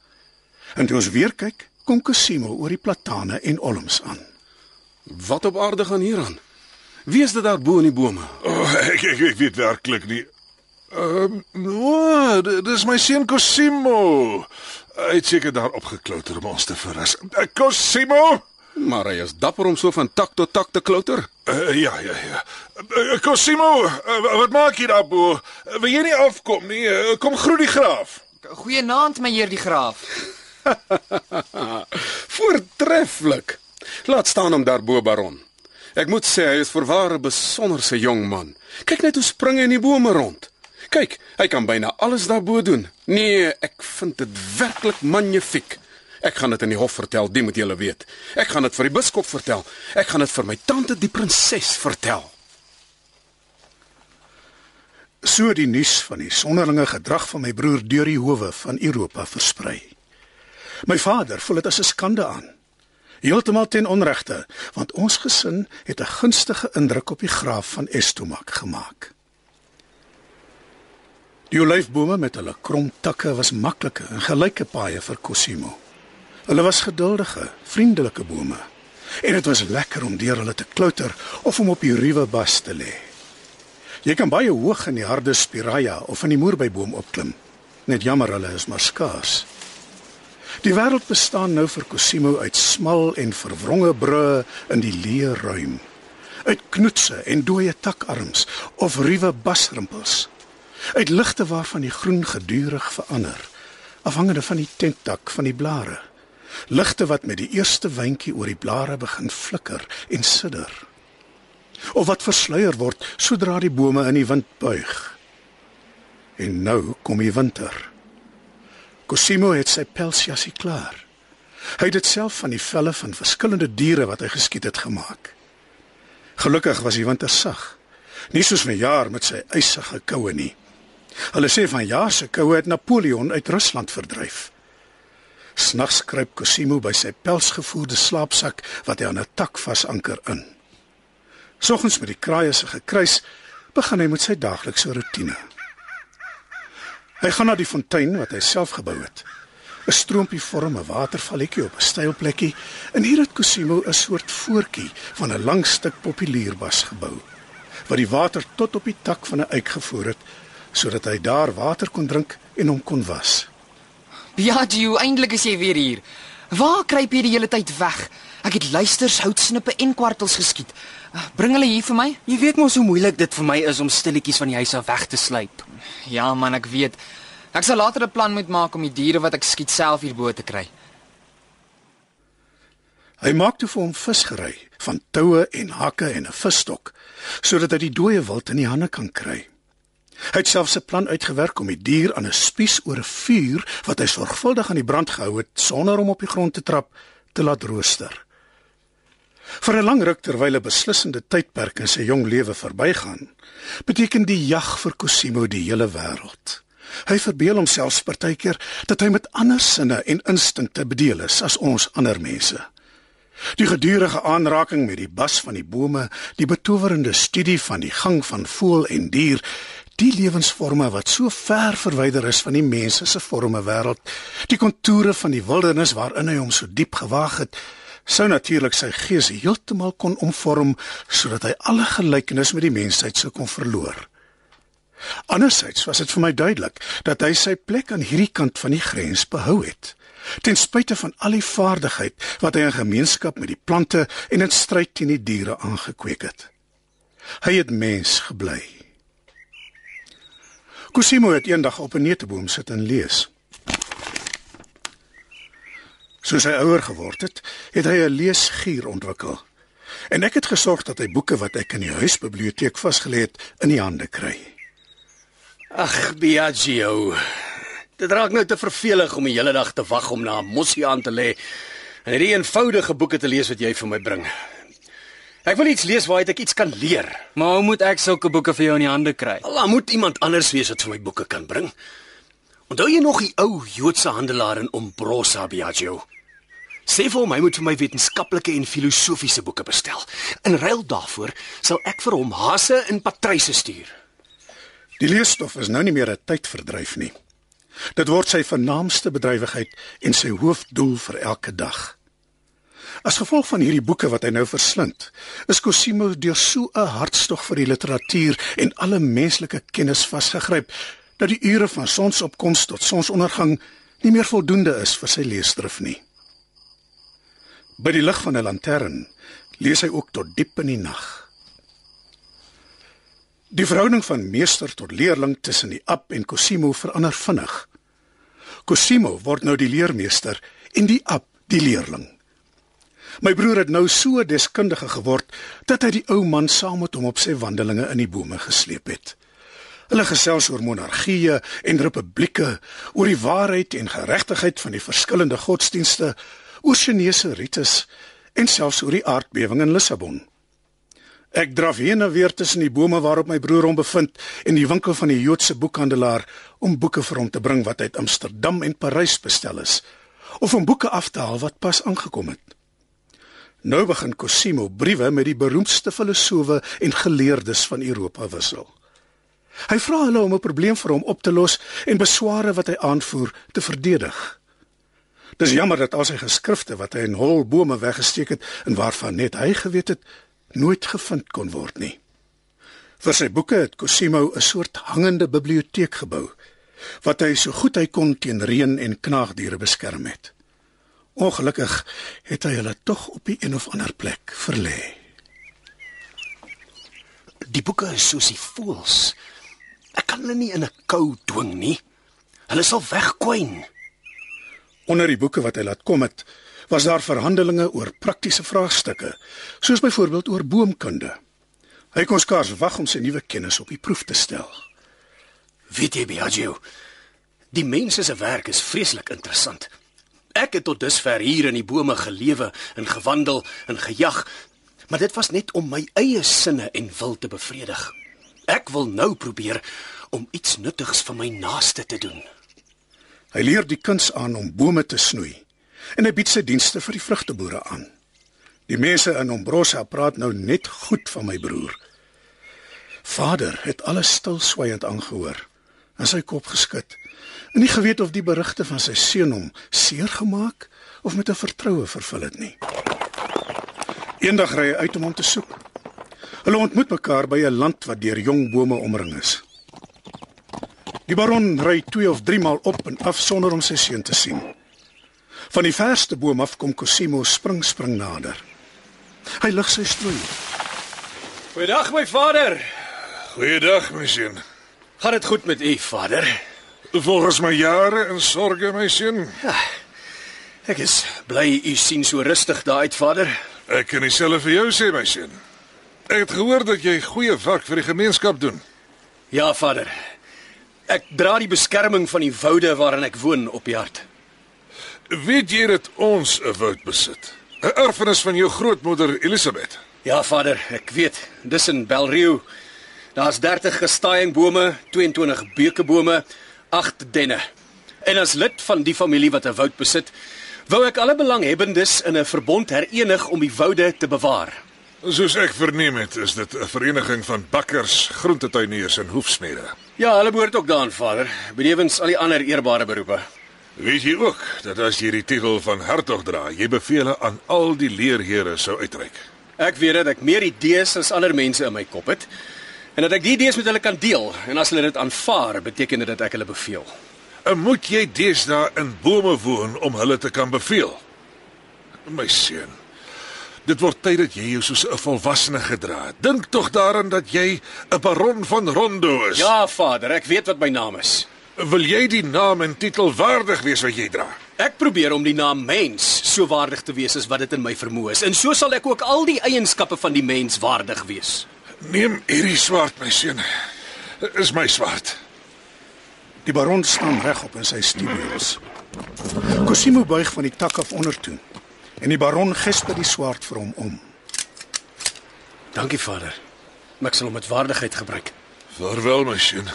En toe ons weer kyk, kom Cosimo oor die platane en olms aan. Wat op aarde gaan hier aan? Wie is dit daar bo in die bome? Oh, ek, ek ek weet werklik nie. Ehm, um, oh, dis my seun Cosimo. Hy het seker daar opgeklouter om ons te verras. Uh, Cosimo! Maar hy is dapper om so van tak tot tak te klouter. Uh, ja, ja, ja. Uh, Cosimo, uh, wat maak jy daar bo? Uh, wil jy nie afkom nie? Uh, kom groet die graaf. Goeienaand, my heer die graaf. Voortreffelik. Laat staan hom daar bo, baron. Ek moet sê hy is voorwaar 'n besonderse jong man. Kyk net hoe spring hy in die bome rond. Kyk, hy kan byna alles daarbo doen. Nee, ek vind dit werklik magnifiek. Ek gaan dit in die hof vertel, dit moet julle weet. Ek gaan dit vir die biskop vertel. Ek gaan dit vir my tante die prinses vertel. So die nuus van die sonderlinge gedrag van my broer deur die howe van Europa versprei. My vader voel dit as 'n skande aan. Heeltemal ten onregte, want ons gesin het 'n gunstige indruk op die graaf van Estomac gemaak. Die olyfbome met hulle krom takke was maklike en gelyke paaie vir Cosimo. Hulle was geduldige, vriendelike bome. En dit was lekker om deur hulle te klouter of om op die ruwe bas te lê. Jy kan baie hoog in die harde spiraea of in die moerbeiboom opklim. Net jammer hulle is maar skaars. Die wêreld bestaan nou vir Cosimo uit smal en verwronge brûe in die leë ruim. Uit knoetse en dooie takarms of ruwe basrimpels. Uit ligte waarvan die groen gedurig verander, afhangende van die tentdak van die blare. Ligte wat met die eerste wyntjie oor die blare begin flikker en sidder. Of wat versluier word sodra die bome in die wind buig. En nou kom die winter. Cosimo het sy pelsjassie klaar. Hy het dit self van die velle van verskillende diere wat hy geskiet het gemaak. Gelukkig was die winter sag. Nie soos vanjaar met sy ysige koue nie. Hulle sê van jaar se koue het Napoleon uit Rusland verdryf. Snags kruip Cosimo by sy pelsgevoerde slaapsak wat hy aan 'n tak vasanker in. Soggens met die kraaie se gekruis, begin hy met sy daaglikse roetine. Hy gaan na die fontein wat hy self gebou het. 'n Stroompie vorm 'n watervalletjie op 'n styl plekkie en hier het Cosimo 'n soort voetjie van 'n lang stuk populierbas gebou wat die water tot op die tak van 'n eik gevoer het sodat hy daar water kon drink en hom kon was. Biagio, eintlik is jy weer hier. Waar kruip jy die hele tyd weg? Ek het luisters, houtsnippe en kwartels geskiet. Bring hulle hier vir my? Jy weet mos hoe moeilik dit vir my is om stilletjies van die huis af weg te sluip. Ja man, ek weet. Ek sal later 'n plan moet maak om die diere wat ek skiet self hierbo te kry. Hy maak toe vir hom visgery van toue en hakke en 'n visstok sodat hy die dooie wild in die hande kan kry. Hy het selfs 'n plan uitgewerk om die dier aan 'n spies oor 'n vuur wat hy sorgvuldig aan die brand gehou het sonder om op die grond te trap te laat rooster. Vir 'n lang ruk terwyl 'n beslissende tydperk in sy jong lewe verbygaan, beteken die jag vir Cosimo die hele wêreld. Hy verbeel homself partykeer dat hy met ander sinne en instinkte bedeel is as ons ander mense. Die gedurende aanraking met die bas van die bome, die betowerende studie van die gang van voël en dier, Die lewensforme wat so ver verwyder is van die mense se forme wêreld, die kontoure van die wildernis waarin hy hom so diep gewaag het, sou natuurlik sy gees heeltemal kon omvorm sodat hy alle gelykenis met die mensheid sou kon verloor. Andersins was dit vir my duidelik dat hy sy plek aan hierdie kant van die grens behou het. Ten spyte van al die vaardigheid wat hy in gemeenskap met die plante en in stryd teen die diere aangekweek het. Hy het mens gebly. Cosimo het eendag op 'n neuteboom sit en lees. Soos hy ouer geword het, het hy 'n leesgier ontwikkel. En ek het gesorg dat hy boeke wat ek in die huisbiblioteek vasgelê het, in die hande kry. Ag, Biagio. Dit raak nou te vervelig om die hele dag te wag om na 'n mossie aan te lê en hierdie eenvoudige boeke te lees wat jy vir my bring. Ek wil iets lees waaruit ek iets kan leer. Maar hoe moet ek sulke boeke vir jou in die hande kry? Al moet iemand anders wees wat vir my boeke kan bring. Onthou jy nog die ou Joodse handelaar in Ombrosa, Biagio? Sê vir hom hy moet vir my wetenskaplike en filosofiese boeke bestel. In ruil daarvoor sal ek vir hom hase en patryse stuur. Die leesstof is nou nie meer 'n tydverdryf nie. Dit word sy vernaamste bedrywigheid en sy hoofdoel vir elke dag. As gevolg van hierdie boeke wat hy nou verslind, is Cosimo deur so 'n hartstog vir die literatuur en alle menslike kennis vasgegryp dat die ure van sonsopkoms tot sonsondergang nie meer voldoende is vir sy leesdrif nie. By die lig van 'n lantern lees hy ook tot diep in die nag. Die verhouding van meester tot leerling tussen die app en Cosimo verander vinnig. Cosimo word nou die leermeester en die app die leerling. My broer het nou so deskundige geword dat hy die ou man saam met hom op sy wandelinge in die bome gesleep het. Hulle gesels oor monargieë en republieke, oor die waarheid en geregtigheid van die verskillende godsdienste, oor Chinese rites en selfs oor die aardbewing in Lissabon. Ek draf heen en weer tussen die bome waarop my broer hom bevind en die winkel van die Joodse boekhandelaar om boeke vir hom te bring wat uit Amsterdam en Parys bestel is of om boeke af te haal wat pas aangekom het. Nou begin Cosimo briewe met die beroemdste filosowe en geleerdes van Europa wissel. Hy vra hulle om 'n probleem vir hom op te los en besware wat hy aanvoer te verdedig. Dis jammer dat al sy geskrifte wat hy in hol bome weggesteek het en waarvan net hy geweet het, nooit gevind kon word nie. Vir sy boeke het Cosimo 'n soort hangende biblioteek gebou wat hy so goed hy kon teen reën en knaagdiere beskerm het. Ongelukkig het hy hulle tog op die een of ander plek verlê. Die boeke is soos die voëls. Ek kan hulle nie in 'n kou dwing nie. Hulle sal wegkwyn. Onder die boeke wat hy laat kom het, was daar verhandelinge oor praktiese vraagstukke, soos byvoorbeeld oor boomkunde. Hy kon skaars wag om sy nuwe kennis op die proef te stel. Weet jy, Biagio, die mense se werk is vreeslik interessant. Ek het tot dusver hier in die bome gelewe en gewandel en gejag, maar dit was net om my eie sinne en wil te bevredig. Ek wil nou probeer om iets nuttigs vir my naaste te doen. Hy leer die kuns aan om bome te snoei en hy bied sy dienste vir die vrugteboere aan. Die mense in Ombrosa praat nou net goed van my broer. Vader het alles stil swygend aangehoor en sy kop geskud. En nie geweet of die berigte van sy seun hom seer gemaak of met 'n vertroue vervul het nie. Eendag ry hy uit om hom te soek. Hulle ontmoet mekaar by 'n land wat deur jong bome omring is. Die baron ry 2 of 3 maal op en af sonder om sy seun te sien. Van die verste boom af kom Cosimo spring spring nader. Hy lig sy strooi. Goeiedag my vader. Goeiedag, my seun. Gaan dit goed met u, vader? Volgens my jare en sorge, my seun. Ek is bly u sien so rustig daar uit, vader. Ek kan dieselfde vir jou sê, my seun. Ek het gehoor dat jy goeie werk vir die gemeenskap doen. Ja, vader. Ek dra die beskerming van die woude waarin ek woon op die hart. Weet jy dat ons 'n woud besit? 'n Erfenis van jou grootmoeder Elisabeth. Ja, vader, ek weet. Dis in Belrieu. Daar's 30 gestaaingbome, 22 beukebome, 8 denne. En as lid van die familie wat 'n woud besit, wou ek alle belanghebbendes in 'n verbond herenig om die woude te bewaar. Soos ek verneem het, is dit 'n vereniging van bakkers, groentetuiniers en hoefsmede. Ja, hulle behoort ook daaraan, Vader. Benewens al die ander eerbare beroepe. Weet jy ook dat as jy die titel van hertog dra, jy bevele aan al die leerhere sou uitreik? Ek weet dat ek meer idees as ander mense in my kop het en dat ek die idees met hulle kan deel en as hulle dit aanvaar, beteken dit dat ek hulle beveel. En moet jy deesdae in bome woon om hulle te kan beveel? My seun. Dit word tyd dat jy jou soos 'n volwassene gedra. Dink tog daaraan dat jy 'n baron van Rondo is. Ja, Vader, ek weet wat my naam is. Wil jy die naam en titel waardig wees wat jy dra? Ek probeer om die naam mens so waardig te wees as wat dit in my vermoë is. En so sal ek ook al die eienskappe van die mens waardig wees. Neem hierdie swaard, my seun. Is my swaard. Die baron staan regop in sy studios. Cosimo buig van die tak af onder toe en die baron gesper die swaard vir hom om. Dankie, Vader. Maar ek sal hom met waardigheid gebruik. Vaarwel, my seun.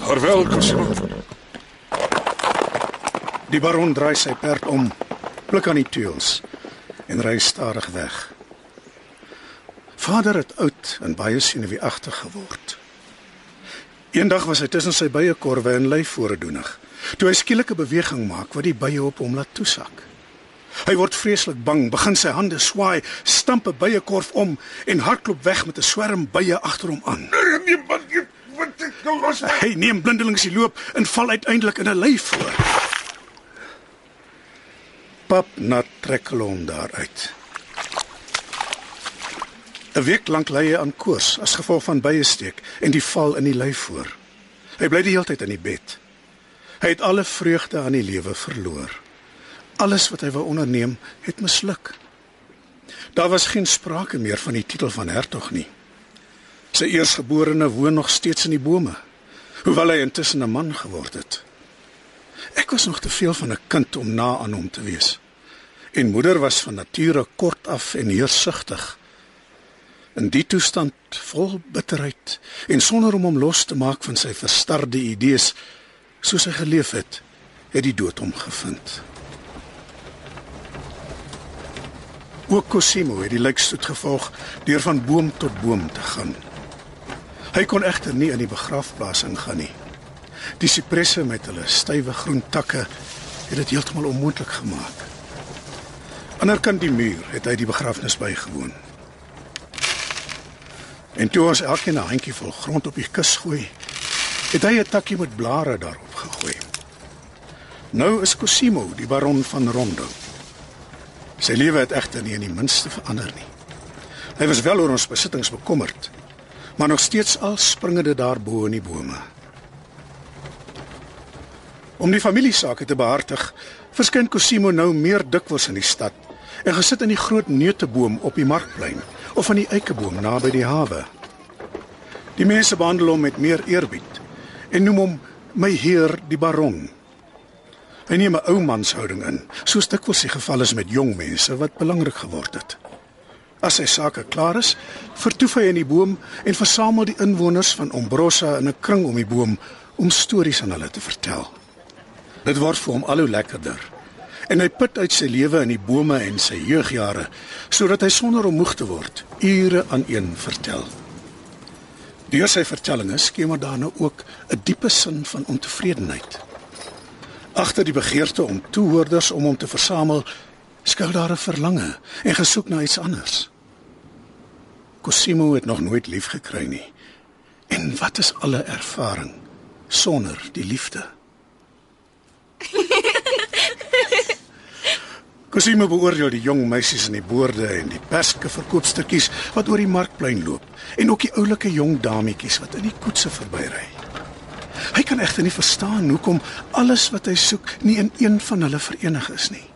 Vaarwel, Cosimo. Die baron draai sy perd om, pluk aan die teels en ry stadig weg. Vader het oud en baie senuweeagtig geword. Eendag was hy tussen sy byekorwe en lei voordoenig. Toe hy skielik 'n beweging maak wat die bye op hom laat toesak. Hy word vreeslik bang, begin sy hande swaai, stamp 'n byekorf om en hardloop weg met 'n swerm bye agter hom aan. Nee, man, jy wat ek nou los. Hy neem blindelings die loop en val uiteindelik in 'n lei voor. Pap nat trek hom daaruit. 'n Week lank ly hy aan koors as gevolg van byesteek en die val in die lyf voor. Hy bly die hele tyd in die bed. Hy het alle vreugde aan die lewe verloor. Alles wat hy wou onderneem, het misluk. Daar was geen sprake meer van die titel van hertog nie. Sy eersgeborene woon nog steeds in die bome, hoewel hy intussen 'n man geword het. Ek was nog te veel van 'n kind om na aan hom te wees. En moeder was van nature kortaf en heersugtig. In die toestand vol bitterheid en sonder om hom los te maak van sy verstarde idees soos hy geleef het, het die dood hom gevind. Ook Cosimo het die lijkstoet gevolg deur van boom tot boom te gaan. Hy kon egter nie in die begrafplaas ingaan nie. Die sipresse met hulle stywe groen takke het dit heeltemal onmoontlik gemaak. Aanderkant die muur het hy die begrafnis bygewoon. En toe ons elkeen 'n handjie vol grond op die kus gooi, het hy 'n takkie met blare daarop gegooi. Nou is Cosimo die baron van Rondo. Sy lewe het egter nie in die minste verander nie. Hy was wel oor ons besittings bekommerd, maar nog steeds al springende daarbo in die bome. Om die familiesake te behartig, verskyn Cosimo nou meer dikwels in die stad en gesit in die groot neuteboom op die markplein of aan die eikeboom naby die hawe. Die mense behandel hom met meer eerbied en noem hom my heer die baron. Hy neem 'n ou manshouding in, soos dikwels die geval is met jong mense wat belangrik geword het. As sy sake klaar is, vertoef hy in die boom en versamel die inwoners van Ombrosa in 'n kring om die boom om stories aan hulle te vertel. Dit word vir hom al hoe lekkerder. En hy put uit sy lewe in die bome en sy jeugjare sodat hy sonder om moeg te word ure aan een vertel. Deur sy vertellinge skemer daar nou ook 'n diepe sin van ontevredenheid. Agter die begeerte om toehoorders om hom te versamel, skuil daar 'n verlange en gesoek na iets anders. Cosimo het nog nooit lief gekry nie. En wat is alle ervaring sonder die liefde? Cosimo beoordeel die jong meisies in die boorde en die perske verkoopstukkies wat oor die markplein loop en ook die oulike jong dametjies wat in die koetse verbyry. Hy kan egter nie verstaan hoekom alles wat hy soek nie in een van hulle verenig is nie.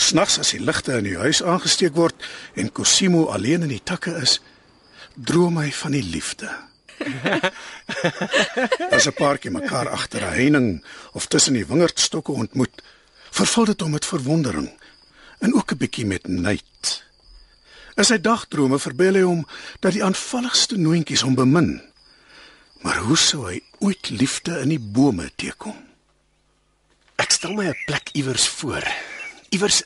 Snags as die ligte in die huis aangesteek word en Cosimo alleen in die takke is, droom hy van die liefde. As 'n paartjie mekaar agter 'n heining of tussen die wingerdstokke ontmoet, vervul dit hom met verwondering en ook 'n bietjie met nait. In sy dagdrome verbeel hy hom dat die aanvalligste noontjies hom bemin. Maar hoe sou hy ooit liefde in die bome teekom? Ek stel my 'n plek iewers voor. iewers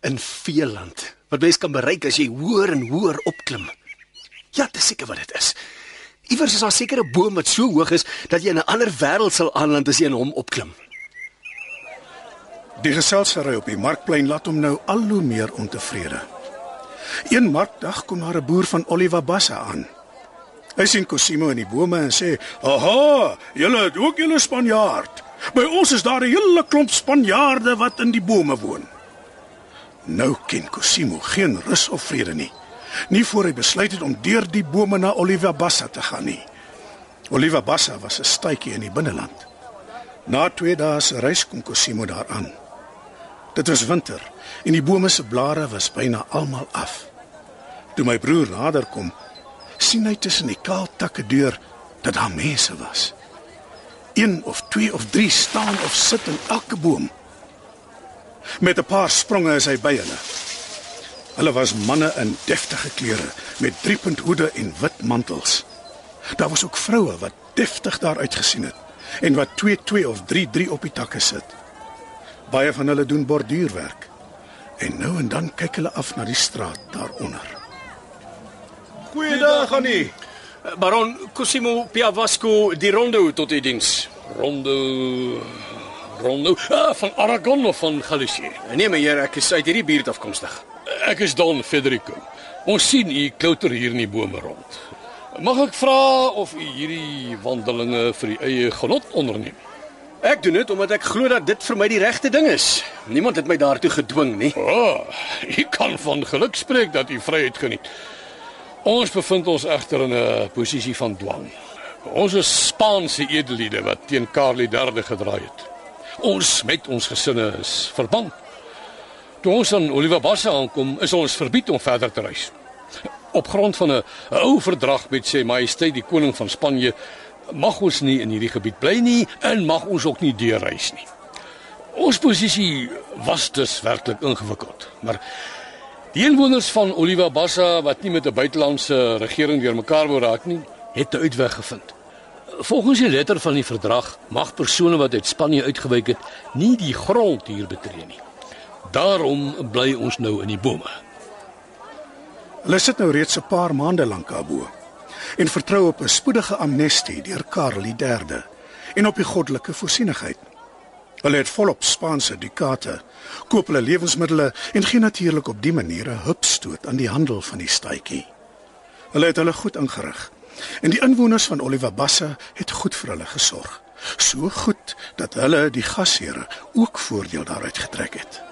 in Veeland wat mens kan bereik as jy hoër en hoër opklim. Ja, dis seker wat dit is. Iewers is daar sekere boom wat so hoog is dat jy in 'n ander wêreld sal aanland as jy in hom opklim. Die geselsery op die markplein laat hom nou al hoe meer ontevrede. Een markdag kom daar 'n boer van Oliva Bassa aan. Hy sien Cosimo in die bome en sê: "Aha, julle het ook julle Spanjaard. By ons is daar 'n hele klomp Spanjaarde wat in die bome woon." Nou ken Cosimo geen rus of vrede nie. Nie voor hy besluit het om deur die bome na Oliva Bassa te gaan nie. Oliva Bassa was 'n stadjie in die binneland. Na 2 dae se reis kom Cosimo daaraan. Dit was winter en die bome se blare was byna almal af. Toe my broer nader kom, sien hy tussen die kaal takke deur dat daar mense was. Een of twee of drie staan of sit in elke boom. Met 'n paar spronge is hy by hulle. Hulle was manne in deftige klere met driepunt hoede en wit mantels. Daar was ook vroue wat deftig daar uitgesien het en wat 2 2 of 3 3 op die takke sit. Baie van hulle doen borduurwerk. En nou en dan kyk hulle af na die straat daaronder. Goeiedag Annie. Baron Cosimo Piavasco di Rondo tot u diens. Rondo Rondo ah, van Aragon of van Galicië. Nee meneer, ek is uit hierdie buurt afkomstig. Ek is Don Federico. Ons sien u klouter hier in die bome rond. Mag ek vra of u hierdie wandelinge vir u eie genot onderneem? Ek doen dit omdat ek glo dat dit vir my die regte ding is. Niemand het my daartoe gedwing nie. O, oh, u kan van geluk spreek dat u vryheid geniet. Ons bevind ons egter in 'n posisie van dwang. Ons is Spaanse edelliede wat teen Karel III gedraai het. Ons met ons gesinne is verban. Toe ons aan Oliva Bassa aankom, is ons verbied om verder te reis. Op grond van 'n ou verdrag met sy majesteit die koning van Spanje mag ons nie in hierdie gebied bly nie en mag ons ook nie deurreis nie. Ons posisie was dus werklik ingewikkeld, maar die inwoners van Oliva Bassa wat nie met 'n buitelandse regering deurmekaar wou raak nie, het 'n uitweg gevind. Volgens die letter van die verdrag mag persone wat uit Spanje uitgewyk het, nie die grond hier betree nie. Daarom bly ons nou in die bome. Hulle sit nou reeds 'n paar maande lank daarbo en vertrou op 'n spoedige amnestie deur Karel III en op die goddelike voorsienigheid. Hulle het volop Spaanse dukate, koop hulle lewensmiddels en gee natuurlik op die manier 'n hupstoot aan die handel van die stadjie. Hulle het hulle goed ingerig en die inwoners van Oliva Bassa het goed vir hulle gesorg. So goed dat hulle die gasheere ook voordeel daaruit getrek het.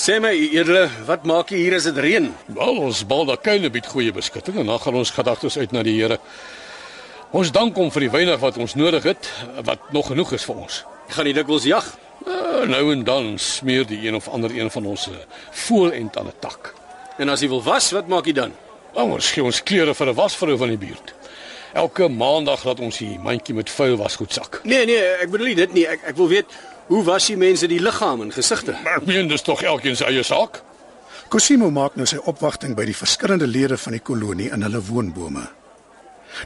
Sê my, edele, wat maak jy hier as dit reën? Wel, ons baldakuile bied goeie beskutting en dan gaan ons gedagtes uit na die Here. Ons dank hom vir die weinig wat ons nodig het, wat nog genoeg is vir ons. Gaan jy dikwels jag? Uh, nou en dan smeer die een of ander een van ons 'n voelend aan 'n tak. En as jy wil was, wat maak jy dan? Oh, ons gee ons klere vir 'n wasvrou van die buurt. Elke maandag laat ons die mandjie met vuil wasgoed sak. Nee, nee, ek bedoel nie dit nie. Ek ek wil weet hoe was die mense die liggaam en gesigte? Ek meen dis tog elkeen se eie saak. Cosimo maak nou sy opwagting by die verskillende lede van die kolonie in hulle woonbome.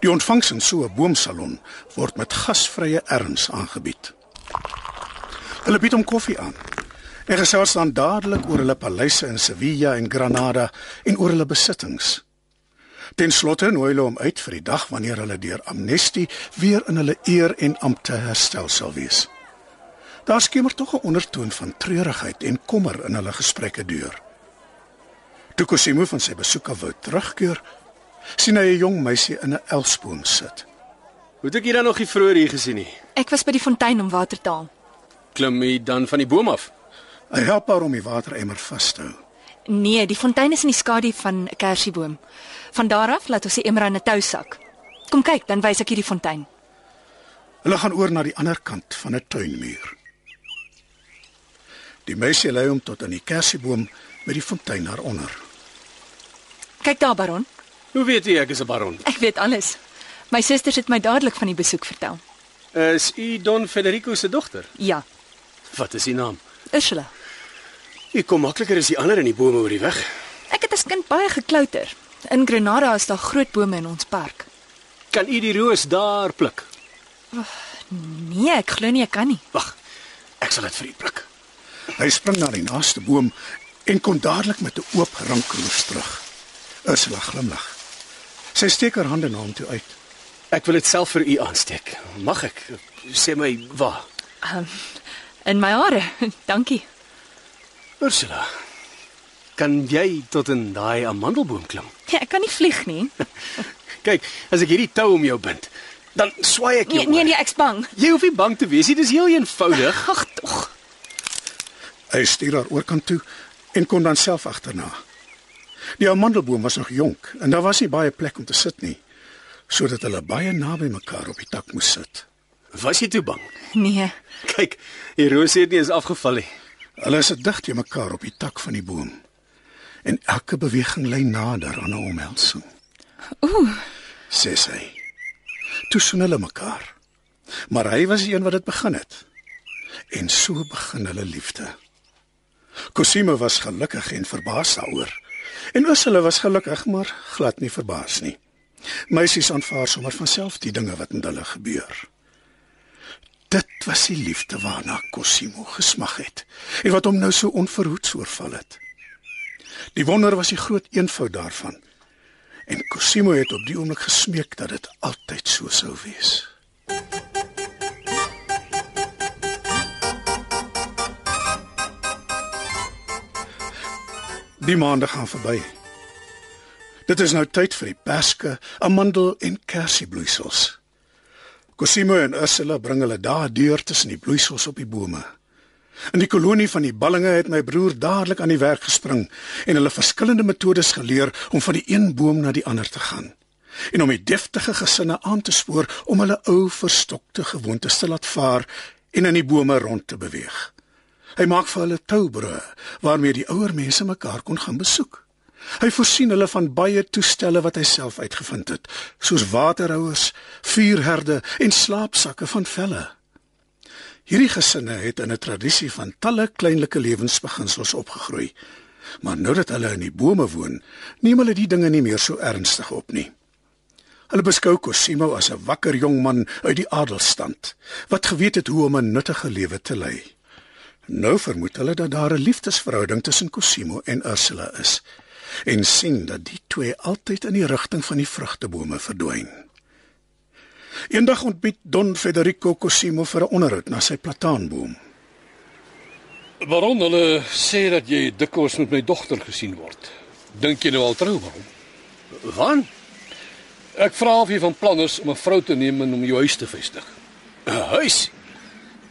Die ontvangs in so 'n boomsalon word met gasvrye erns aangebied. Hulle bied hom koffie aan. En gesels dan dadelik oor hulle paleise in Sevilla en Granada en oor hulle besittings. Ten slotte nooi hulle hom uit vir die dag wanneer hulle deur amnestie weer in hulle eer en ampte herstel sal wees. Daar skemer tog 'n ondertoon van treurigheid en kommer in hulle gesprekke deur. Toe Cosimo van sy besoek af wou terugkeer, sien hy 'n jong meisie in 'n elsboom sit. Hoe het ek hier dan nog nie vroeër hier gesien nie? Ek was by die fontein om water te haal. Klim jy dan van die boom af? Hy help haar om die wateremmer vas te hou. Nee, die fontein is in die skadu van 'n kersieboom. Van daar af laat ons die emmer aan 'n tousak. Kom kyk, dan wys ek hierdie fontein. Hulle gaan oor na die ander kant van 'n tuinmuur. Die meisie lei hom tot aan die kersieboom met die fontein daaronder. Kyk daar, baron. Hoe weet jy ek is 'n baron? Ek weet alles. My susters het my dadelik van die besoek vertel. Is u Don Federico se dogter? Ja, Wat is u naam? Ursula. U kom makliker as die ander in die bome oor die weg. Ek het as kind baie geklouter. In Granada is daar groot bome in ons park. Kan u die roos daar pluk? Nee, ek glo nie ek kan nie. Wag. Ek sal dit vir u pluk. Hy spring na die naaste boom en kom dadelik met 'n oop rankroos terug. Ursula glimlag. Sy steek haar hande na hom toe uit. Ek wil dit self vir u aansteek. Mag ek? Sê my waar? In my hare. Dankie. Ursula. Kan jy tot in daai amandelboom klim? Ja, ek kan nie vlieg nie. Kyk, as ek hierdie tou om jou bind, dan swaai ek jou. Nee, nee, nee, ek's bang. Jy hoef nie bang te wees nie, dis heel eenvoudig. Ag tog. Hy stuur haar oorkant toe en kom dan self agterna. Die amandelboom was nog jonk en daar was nie baie plek om te sit nie, sodat hulle baie naby mekaar op die tak moes sit. Was jy toe bang? Nee. Kyk, die rose het nie eens afgeval nie. Hulle is dig teen mekaar op die tak van die boom. En elke beweging lei nader aan 'n omhelsing. Ooh, sê sy. Toe soen hulle mekaar. Maar hy was die een wat dit begin het. En so begin hulle liefde. Cosimo was gelukkig en verbaas daaroor. En Ursula was gelukkig, maar glad nie verbaas nie. Meisies aanvaar sommer van self die dinge wat met hulle gebeur. Dit was die liefde waarna Cosimo gesmag het en wat hom nou so onverhoeds oorval het. Die wonder was die groot eenvoud daarvan. En Cosimo het op die oomblik gesmeek dat dit altyd so sou wees. Die maande gaan verby. Dit is nou tyd vir die perske, amandel en kersiebloeisels. Cosimo en Ursula bring hulle daar deur tussen die bloeisels op die bome. In die kolonie van die ballinge het my broer dadelik aan die werk gespring en hulle verskillende metodes geleer om van die een boom na die ander te gaan en om die deftige gesinne aan te spoor om hulle ou verstokte gewoontes te laat vaar en in die bome rond te beweeg. Hy maak vir hulle toubrûe waarmee die ouer mense mekaar kon gaan besoek. Hy voorsien hulle van baie toestelle wat hy self uitgevind het, soos waterhouers, vuurherde en slaapsakke van velle. Hierdie gesinne het in 'n tradisie van talle kleinlike lewensbeginsels opgegroei. Maar nou dat hulle in die bome woon, neem hulle die dinge nie meer so ernstig op nie. Hulle beskou Cosimo as 'n wakker jong man uit die adelstand wat geweet het hoe om 'n nuttige lewe te lei. Nou vermoed hulle dat daar 'n liefdesverhouding tussen Cosimo en Ursula is en sien dat die twee altyd in die rigting van die vrugtebome verdwyn. Eendag ontbied Don Federico Cosimo vir 'n onderhoud na sy plataanboom. Waarom hulle sê dat jy dikwels met my dogter gesien word? Dink jy nou al trou waarom? Wan? Ek vra of jy van plan is om 'n vrou te neem en om jou huis te vestig. 'n Huis.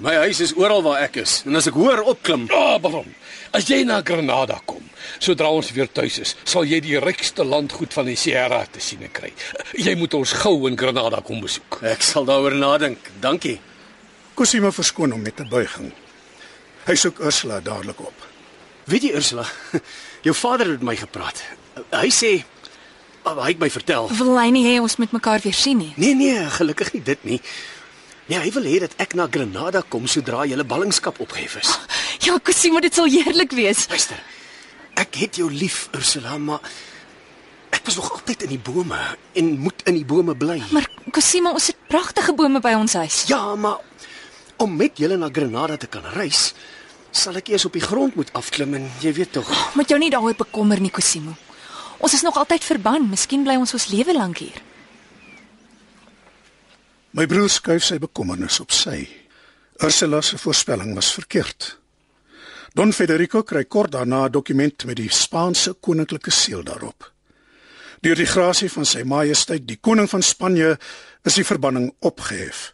My huis is oral waar ek is en as ek hoor opklim, Ah, waarom? As jy na Granada kom, sodra ons weer tuis is, sal jy die rykste landgoed van die Sierra te sien kry. Jy moet ons gou in Granada kom besoek. ek sal daaroor nadink. Dankie. Cosimo verskoon hom met 'n buiging. Hy soek Ursula dadelik op. Weet jy Ursula, jou vader het met my gepraat. Hy sê hy het my vertel. wil hy nie hê ons moet mekaar weer sien nie. Nee nee, gelukkig nie dit nie. Nee, hy wil hê dat ek na Granada kom sodra julle ballingskap opgehef is. Ja, Cosimo, dit sal heerlik wees. Luister. Ek het jou lief, Ursula, maar ek was nog altyd in die bome en moet in die bome bly. Maar Cosimo, ons het pragtige bome by ons huis. Ja, maar om met julle na Granada te kan reis, sal ek eers op die grond moet afklim en jy weet tog. Moet jou nie daaroor bekommer nie, Cosimo. Ons is nog altyd verban. Miskien bly ons ons lewe lank hier. My broer skuif sy bekommernis op sy. Ursula se voorspelling was verkeerd. Don Federico kry kort daarna 'n dokument met die Spaanse koninklike seël daarop. Deur die grasie van sy majesteit die koning van Spanje is die verbanning opgehef.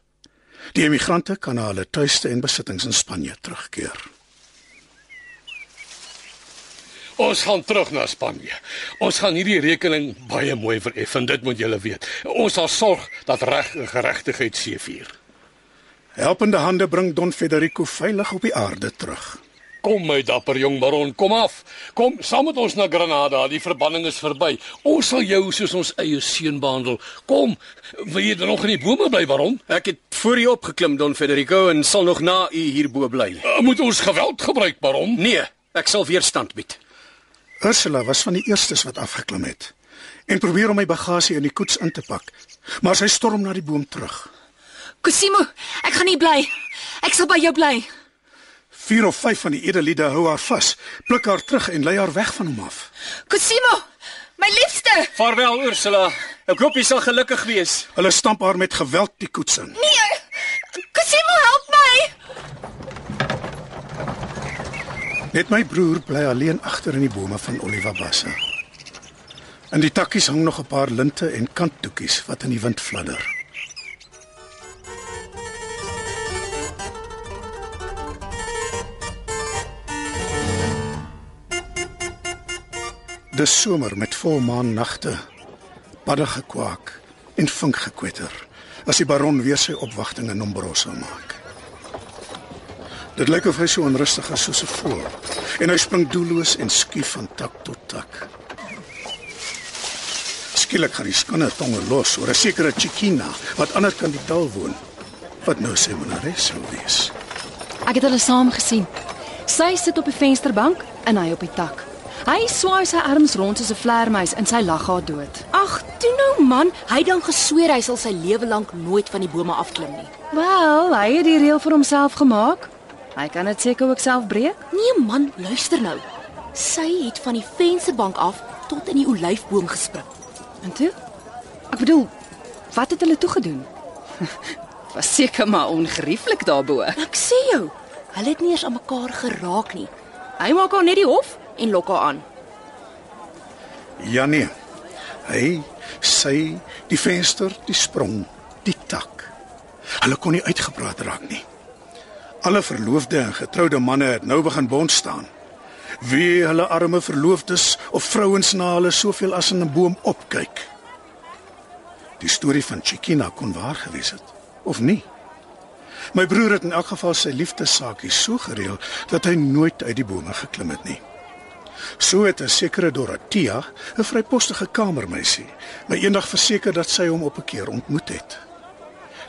Die emigrante kan na hulle tuiste en besittings in Spanje terugkeer. Ons gaan terug na Spanje. Ons gaan hierdie rekening baie mooi vereffen, dit moet julle weet. Ons sal sorg dat reg en geregtigheid seëvier. Helpende hande bring Don Federico veilig op die aarde terug. Kom my dapper jong baron, kom af. Kom saam met ons na Granada. Die verbanning is verby. Ons sal jou soos ons eie seun behandel. Kom, wil jy dan nog in die bome bly, baron? Ek het voor u opgeklim, Don Federico, en sal nog na u hierbo bly. Uh, Moet ons geweld gebruik, baron? Nee, ek sal weerstand bied. Ursula was van die eerstes wat afgeklim het en probeer om my bagasie in die koets in te pak, maar sy storm na die boom terug. Cosimo, ek gaan nie bly. Ek sal by jou bly. Vier of vyf van die edelliede hou haar vas, pluk haar terug en lei haar weg van hom af. Cosimo, my liefste. Vaarwel Ursula. Ek hoop jy sal gelukkig wees. Hulle stamp haar met geweld die koets in. Nee. Cosimo, help my. Net my broer bly alleen agter in die bome van Oliva Bassa. In die takkies hang nog 'n paar linte en kantdoekies wat in die wind fladder. Dis somer met volmaan nagte, paddige kwak en vinkgekwetter as die baron weer sy opwagting in Ombrosa maak. Dit lyk of hy so onrustig is soos 'n voël en hy spring doelloos en skief van tak tot tak. Skielik gaan die skinne tonge los oor 'n sekere Chikina wat aan die ander kant die dal woon. Wat nou sy monares sou wees. Ek het hulle saam gesien. Sy sit op die vensterbank en hy op die tak. Hy swaai sy arms rond soos 'n vleermuis en sy lag haar dood. Ag, toe nou man, hy dan gesweer hy sal sy lewe lank nooit van die bome afklim nie. Wel, hy het die reël vir homself gemaak. Hy kan dit seker ook self breek. Nee man, luister nou. Sy het van die vensterbank af tot in die olyfboom gespring. En toe? Ek bedoel, wat het hulle toe gedoen? Was seker maar ongerieflik daarbo. Ek sê jou, hulle het nie eens aan mekaar geraak nie. Hy maak haar net die hof en lok haar aan. Ja nee. Hy, sy, die venster, die sprong, die tak. Hulle kon nie uitgepraat raak nie. Alle verloofde en getroude manne het nou begin bond staan. Wie hulle arme verloofdes of vrouens na hulle soveel as in 'n boom opkyk. Die storie van Chikina kon waar gewees het of nie. My broer het in elk geval sy liefdessaakie so gereël dat hy nooit uit die bome geklim het nie. So het 'n sekere Dorothea, 'n vrypostige kamermeisie, my eendag verseker dat sy hom op 'n keer ontmoet het.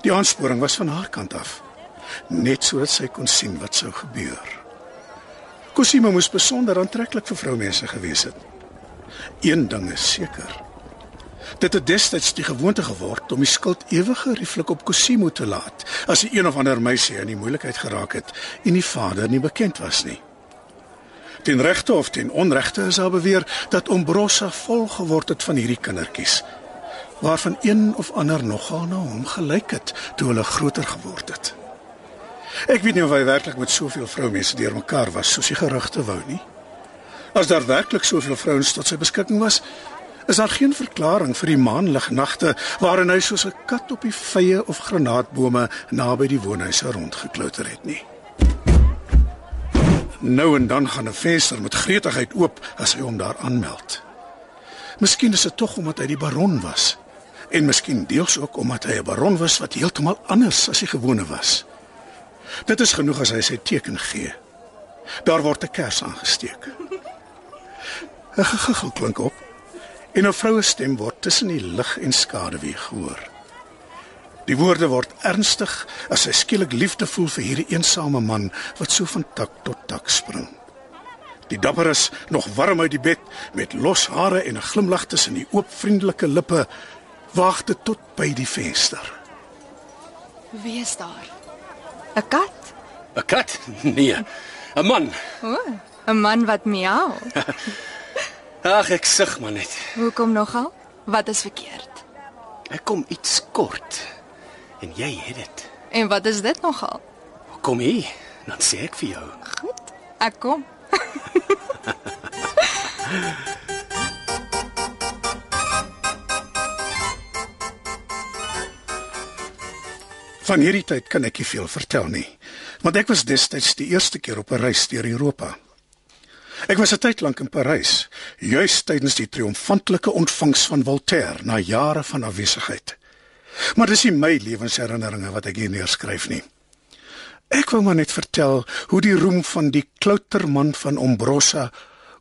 Die aansporing was van haar kant af, net sodat sy kon sien wat sou gebeur. Cosimo moes besonder aantreklik vir vroumense gewees het. Een ding is seker. Dit het destyds die gewoonte geword om die skuld ewig gerieflik op Cosimo te laat as 'n een of ander meisie in die moeilikheid geraak het en die vader nie bekend was nie. Ten regte of ten onregte is daar beweer dat Ombrosa vol geword het van hierdie kindertjies waarvan een of ander nogal na hom gelyk het toe hulle groter geword het. Ek weet nie of hy werklik met soveel vroumense deurmekaar was soos die gerugte wou nie. As daar werklik soveel vrouens tot sy beskikking was, is daar geen verklaring vir die maanlignagte waarin hy soos 'n kat op die vye of granaatbome naby die woonhuise rondgeklouter het nie. Nou en dan gaan 'n venster met gretigheid oop as hy hom daar aanmeld. Miskien is dit tog omdat hy die baron was en miskien deels ook omdat hy 'n baron was wat heeltemal anders as die gewone was. Dit is genoeg as hy sy teken gee. Daar word 'n kers aangesteek. 'n Gegiggel klink op en 'n vroue stem word tussen die lig en skaduwee gehoor. Die woorde word ernstig as sy skielik liefde voel vir hierdie eensame man wat so van tak tot tak spring. Die dapper is nog warm uit die bed met los hare en 'n glimlag tussen die oop vriendelike lippe waag dit tot by die venster. Wie is daar? 'n Kat? 'n Kat? Nee, 'n man. O, oh, 'n man wat miau. Ag, ek sug maar net. Hoekom nogal? Wat is verkeerd? Ek kom iets kort. En jy het dit. En wat is dit nogal? Kom hier, dan sê ek vir jou. Goed. Ek kom. Van hierdie tyd kan ek nie veel vertel nie, want ek was destyds die eerste keer op 'n reis deur Europa. Ek was 'n tyd lank in Parys, juis tydens die triomfantelike ontvangs van Voltaire na jare van afwesigheid. Maar dis nie my lewensherinneringe wat ek hier neerskryf nie. Ek wou maar net vertel hoe die roem van die klouterman van Ombrosa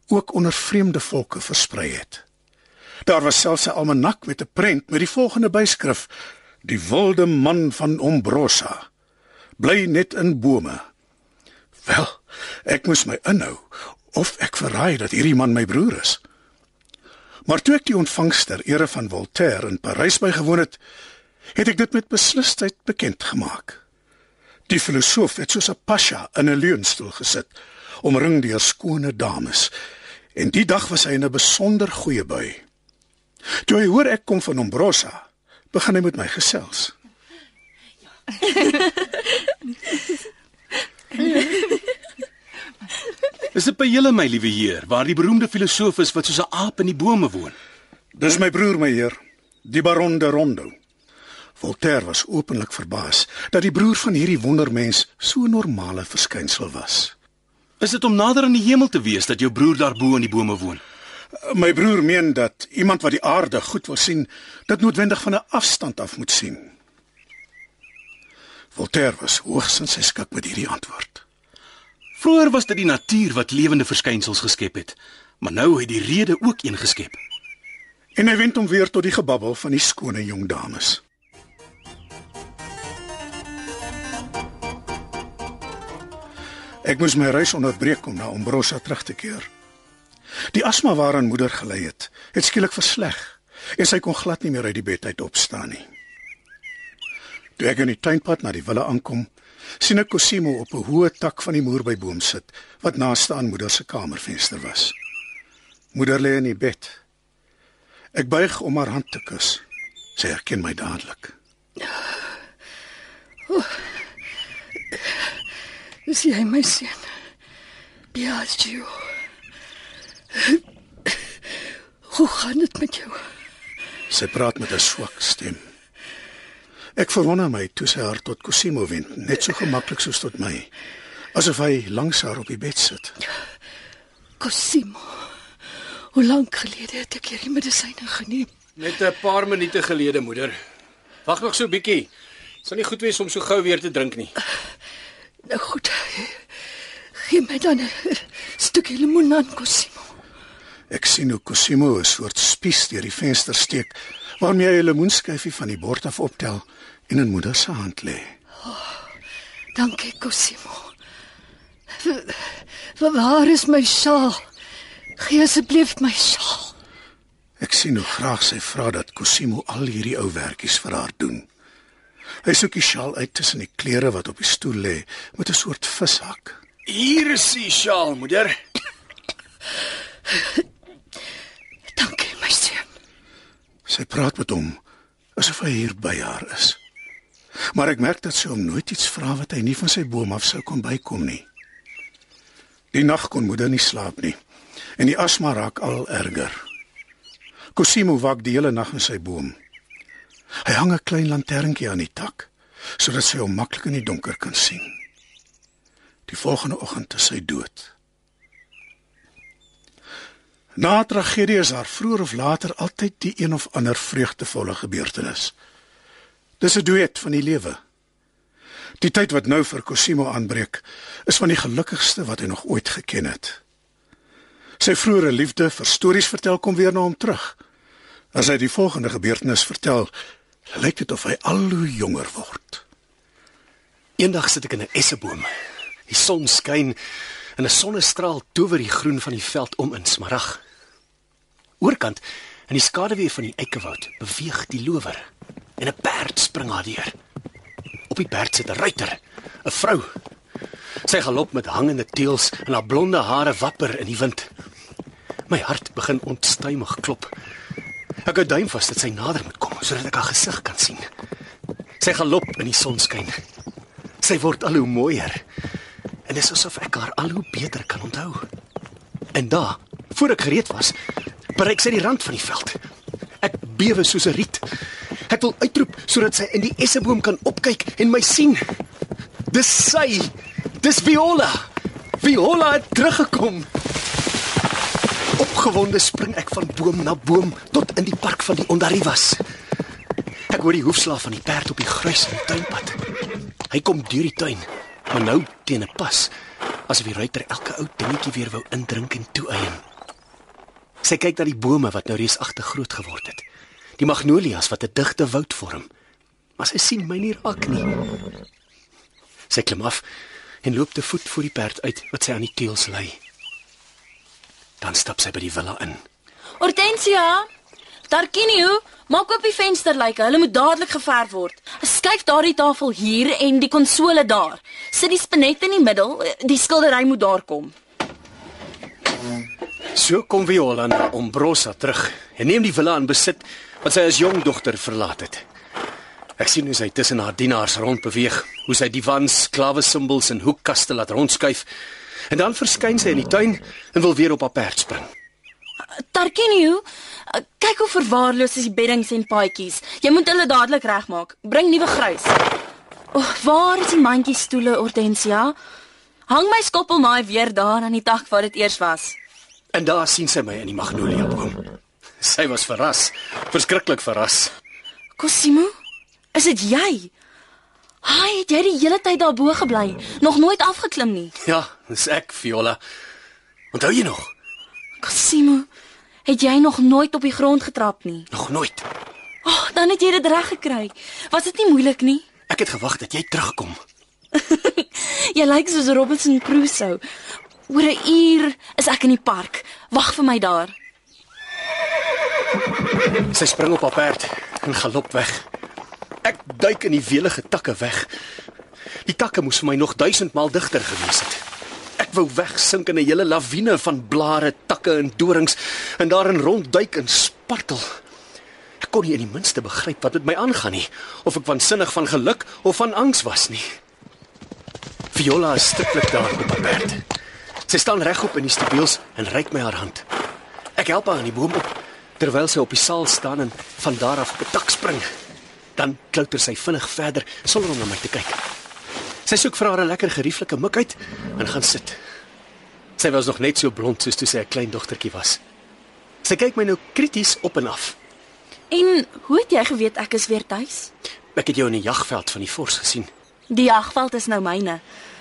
ook onder vreemde volke versprei het. Daar was selfs 'n almanak met 'n prent met die volgende byskrif: Die wilde man van Ombrosa bly net in bome. Wel, ek moes my inhou of ek verraai dat hierdie man my broer is. Maar toe ek die ontvangs ter ere van Voltaire in Parys bygewoon het, het ek dit met beslisheid bekend gemaak. Die filosoof het soos 'n pasha in 'n leunstoel gesit, omring deur skone dames. En die dag was hy in 'n besonder goeie bui. Toe hy hoor ek kom van Ombrosa, begin hy met my gesels. Is dit by julle my liewe heer waar die beroemde filosoof is wat soos 'n aap in die bome woon? Dis my broer, my heer, die baron de Rondo. Voltaire was openlik verbaas dat die broer van hierdie wondermens so 'n normale verskynsel was. Is dit om nader aan die hemel te wees dat jou broer daarbo in die bome woon? My broer meen dat iemand wat die aarde goed wil sien, dit noodwendig van 'n afstand af moet sien. Voltaire was hoogs in sy skik met hierdie antwoord. Vroeger was dit die natuur wat lewende verskynsels geskep het, maar nou het die rede ook een geskep. En hy wend hom weer tot die gebabbel van die skone jong dames. Ek moes my reis onderbreek om na Ombrosa terug te keer. Die asma waaraan moeder gelei het, het skielik versleg en sy kon glad nie meer uit die bed uit opstaan nie. Toe ek in die tuinpad na die wille aankom, sien ek Cosimo op 'n hoë tak van die moerbeiboom sit wat naaste aan moeder se kamervenster was. Moeder lê in die bed. Ek buig om haar hand te kus. Sy herken my dadelik. Is jy my seun? Biagio. Hoe gaan dit met jou? Sy praat met 'n swak stem. Ek verwonder my toe sy haar tot Cosimo wend, net so gemaklik soos tot my, asof hy langs haar op die bed sit. Cosimo. Hoe lank gelede het ek hierdie medisyne geneem? Net 'n paar minute gelede, moeder. Wag nog so 'n bietjie. Sal nie goed wees om so gou weer te drink nie. Nou goed. Gee my dan 'n stukkie lemoen aan Cosimo. Ek sien hoe Cosimo 'n soort spies deur die venster steek, waarmee hy 'n lemoenskyfie van die bord af optel en in moeder se hand lê. Dankie Cosimo. Wa- Waar is my sjaal? Gee asseblief my sjaal. Ek sien hoe graag sy vra dat Cosimo al hierdie ou werkies vir haar doen. Hy soek die sjaal uit tussen die klere wat op die stoel lê met 'n soort vishak. Hier is die sjaal, moeder. Dankie my seun. Sy praat met hom asof hy hier by haar is. Maar ek merk dat sy hom nooit iets vra wat hy nie van sy boom af sou kon bykom nie. Die nag kon moeder nie slaap nie en die asma raak al erger. Cosimo wag die hele nag in sy boom. Hy hang 'n klein lanterntjie aan die tak sodat sy hom maklik in die donker kan sien. Die volgende oggend is hy dood. Na 'n tragedie is daar vroeër of later altyd die een of ander vreugdevolle gebeurtenis. Dis 'n duet van die lewe. Die tyd wat nou vir Cosimo aanbreek, is van die gelukkigste wat hy nog ooit geken het. Sy vroeëre liefde vir stories vertel kom weer na hom terug. As hy die volgende gebeurtenis vertel, lyk dit of hy al hoe jonger word. Eendag sit ek in 'n esseboom. Die son skyn en 'n sonnestraal tower die groen van die veld om in smarag. Oorkant in die skaduwee van die eikewoud beweeg die lower en 'n perd spring daardeur. Op die perd sit 'n ruiter, 'n vrou. Sy galop met hangende teels en haar blonde hare wapper in die wind. My hart begin onstuimig klop. Ek hou duim vas dat sy nader moet kom sodat ek haar gesig kan sien. Sy galop in die sonskyn. Sy word al hoe mooier. En dit is asof ek haar al hoe beter kan onthou. En daar, voor ek gereed was, bereik sy die rand van die veld. Ek bewe soos 'n riet. Ek wil uitroep sodat sy in die esseboom kan opkyk en my sien. Dis sy. Dis Viola. Viola het teruggekom. Opgewonde spring ek van boom na boom tot in die park van die Ondarivas. Ek hoor die hoefslaaf van die perd op die gruis in die tuinpad. Hy kom deur die tuin, maar nou teen 'n pas, asof die ruiter elke ou dingetjie weer wou indrink en toeëien. Sy kyk na die bome wat nou reusagtig groot geword het. Die magnolias wat 'n digte woud vorm. Maar sy sien my nie raak nie. Sy klim af en loop te voet voor die perd uit wat sy aan die teels lei. Dan stap sy by die villa in. Hortensia, Tarkinio, Maak oop die vensterlyke, hulle moet dadelik geverf word. Skuif daardie tafel hier en die konsole daar. Sit die spinet in die middel, die skildery moet daar kom. So kom Viola na Ombrosa terug en neem die villa in besit wat sy as jong dogter verlaat het. Ek sien hoe sy tussen haar dienaars rondbeweeg, hoe sy divans, klawe symbols en hoekkaste laat rondskuif. En dan verskyn sy in die tuin en wil weer op haar perd spring. Tarkinio, kyk hoe verwaarloos is die beddings en paadjies. Jy moet hulle dadelik regmaak. Bring nuwe grys. O, oh, waar is die mandjie stoele, Hortensia? Hang my skoppelmaai weer daar aan die tak waar dit eers was. En daar sien sy my in die magnolia boom. Sy was verras, verskriklik verras. Cosimo, is dit jy? Haai, het jy die hele tyd daar bo gebly? Nog nooit afgeklim nie. Ja, dis ek, Viola. Onthou jy nog? Cosimo, het jy nog nooit op die grond getrap nie? Nog nooit. Ag, oh, dan het jy dit reg gekry. Was dit nie moeilik nie? Ek het gewag dat jy terugkom. jy lyk soos Robinson Crusoe. Oor 'n uur is ek in die park. Wag vir my daar. Sy spring op haar perd en galop weg. Ek duik in die welige takke weg. Die takke moes vir my nog 1000 maal digter gewees het. Ek wou wegsink in 'n hele lawine van blare, takke en dorings en daarin rondduik en spartel. Ek kon nie in die minste begryp wat met my aangaan nie, of ek waansinnig van geluk of van angs was nie. Viola is stiklik daar op haar perd. Sy staan regop in die stabiels en reik my haar hand. Ek help haar aan die boom op terwyl sy op die saal staan en van daar af op 'n dak spring. Dan klouter sy vinnig verder sonder om na my te kyk. Sy soek vir haar 'n lekker gerieflike mik uit en gaan sit. Sy was nog net so blond soos toe sy 'n klein dogtertjie was. Sy kyk my nou krities op en af. En hoe het jy geweet ek is weer tuis? Ek het jou in die jagveld van die vors gesien. Die jagveld is nou myne.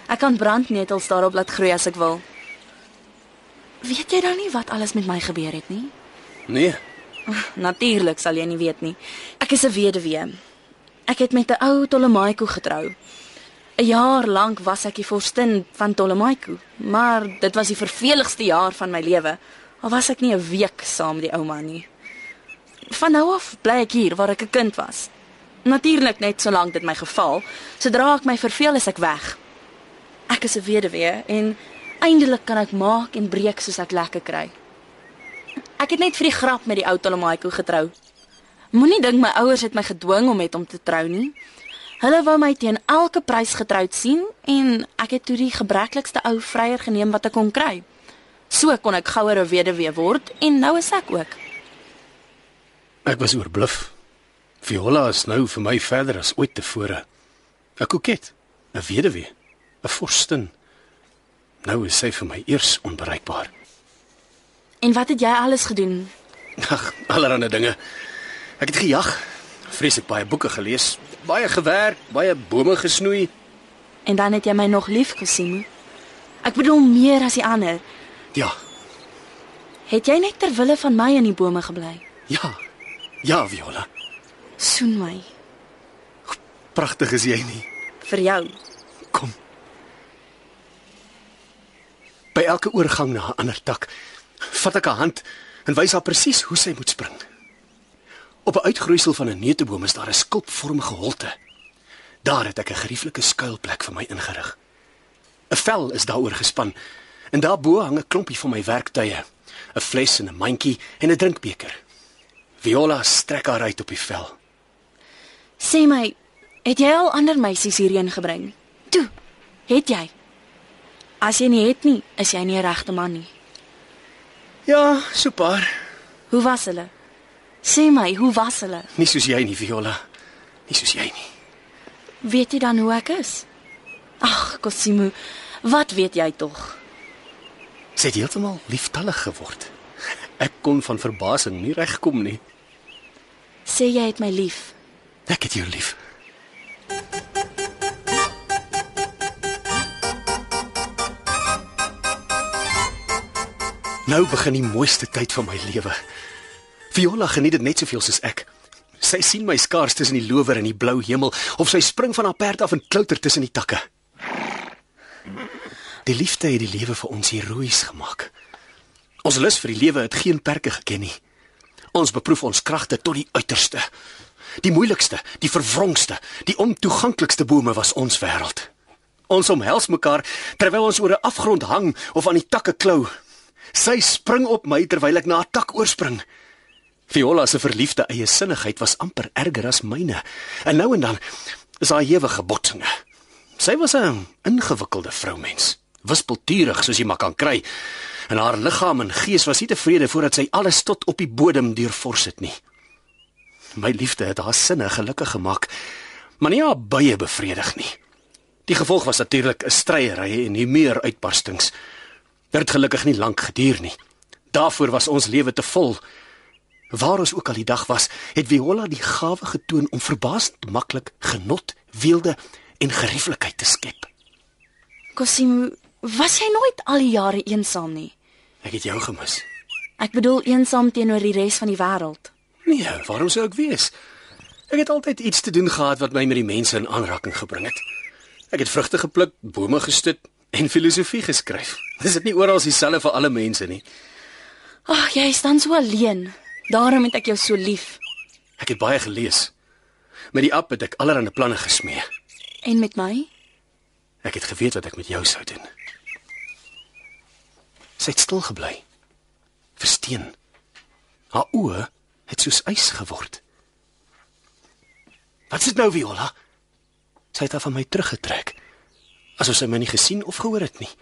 Ek kan brandnetels daarop laat groei as ek wil. Weet jy dan nie wat alles met my gebeur het nie? Nee. Natuurlik sal jy nie weet nie. Ek is 'n weduwee. Ek het met 'n ou Ptolemaico getrou. 'n Jaar lank was ek die vorstin van Ptolemaico, maar dit was die verveligste jaar van my lewe. Al was ek nie 'n week saam met die ou man nie. Van nou af bly ek hier waar ek 'n kind was. Natuurlik net solank dit my geval. Sodra ek my verveel, is ek weg. Ek is 'n weduwee en eindelik kan ek maak en breek soos ek lekker kry. Ek het net vir die grap met die ou Ptolemaico getrou. Moenie dink my ouers het my gedwing om met hom te trou nie. Hulle wou my teen elke prys getroud sien en ek het toe die gebreklikste ou vryer geneem wat ek kon kry. So kon ek gouer 'n weduwee word en nou is ek ook. Ek was oorbluf. Viola is nou vir my verder as ooit tevore. 'n Koket, 'n weduwee, 'n vorstin. Nou is sy vir my eers onbereikbaar. En wat het jy alles gedoen? Ag, allerlei dinge. Ek het gejag, vreeslik baie boeke gelees, baie gewerk, baie bome gesnoei. En dan het jy my nog lief gesien. Ek bedoel meer as die ander. Ja. Het jy net ter wille van my in die bome gebly? Ja. Ja, Viola. Soen my. Pragtig is jy nie. Vir jou. Kom. By elke oorgang na 'n ander tak, vat ek haar hand en wys haar presies hoe sy moet spring. Op 'n uitgroeisel van 'n neuteboom is daar 'n skulpvormige holte. Daar het ek 'n gerieflike skuilplek vir my ingerig. 'n Vel is daaroor gespan en daarbo hang 'n klompie van my werktuie, 'n fles en 'n mandjie en 'n drinkbeker. Viola strek haar uit op die vel. Sê my, het jy al ander meisies hierheen gebring? Toe, het jy? As jy nie het nie, is jy nie 'n regte man nie. Ja, so paar. Hoe was hulle? Sê my, hoe was hulle? Nie soos jy nie, Viola. Nie soos jy nie. Weet jy dan hoe ek is? Ag, Cosimo, wat weet jy tog? Sy het heeltemal lieftallig geword. Ek kon van verbasing nie regkom nie. Sê jy het my lief. Ek het jou lief. Nou begin die mooiste tyd van my lewe. Viola geniet dit net soveel soos ek. Sy sien my skaars tussen die lower en die blou hemel of sy spring van haar perd af en klouter tussen die takke. Die liefde het die lewe vir ons heroïes gemaak. Ons lus vir die lewe het geen perke geken nie. Ons beproef ons kragte tot die uiterste. Die moeilikste, die verwrongste, die ontoeganklikste bome was ons wêreld. Ons omhels mekaar terwyl ons oor 'n afgrond hang of aan die takke klou. Sy spring op my terwyl ek na 'n tak oorspring. Viola se verliefde eie sinnigheid was amper erger as myne. En nou en dan is haar ewige botsinge. Sy was 'n ingewikkelde vroumens, wispelturig soos jy maar kan kry. En haar liggaam en gees was nie tevrede voordat sy alles tot op die bodem deurfors het nie. My liefde het haar sinne gelukkig gemaak, maar nie haar bye bevredig nie. Die gevolg was natuurlik 'n stryery en nie meer uitbarstings. Dit het gelukkig nie lank geduur nie. Daarvoor was ons lewe te vol. Waar ons ook al die dag was, het Viola die gawe getoon om verbaasend maklik genot, weelde en gerieflikheid te skep. Cosimo, was jy nooit al die jare eensaam nie? Ek het jou gemis. Ek bedoel eensaam teenoor die res van die wêreld. Nee, waarom sou ek wees? Ek het altyd iets te doen gehad wat my met die mense in aanraking gebring het. Ek het vrugte gepluk, bome gestoot en filosofie geskryf. Dis dit nie oral dieselfde vir alle mense nie. Ag, jy is dan so alleen. Daarom het ek jou so lief. Ek het baie gelees. Met die app het ek allerlei planne gesmee. En met my? Ek het geweet wat ek met jou sou doen. Sy het stil gebly. Versteen. Haar oë het soos ys geword. Wat is dit nou, Viola? Sy het haar van my teruggetrek. Asof sy my nie gesien of gehoor het nie.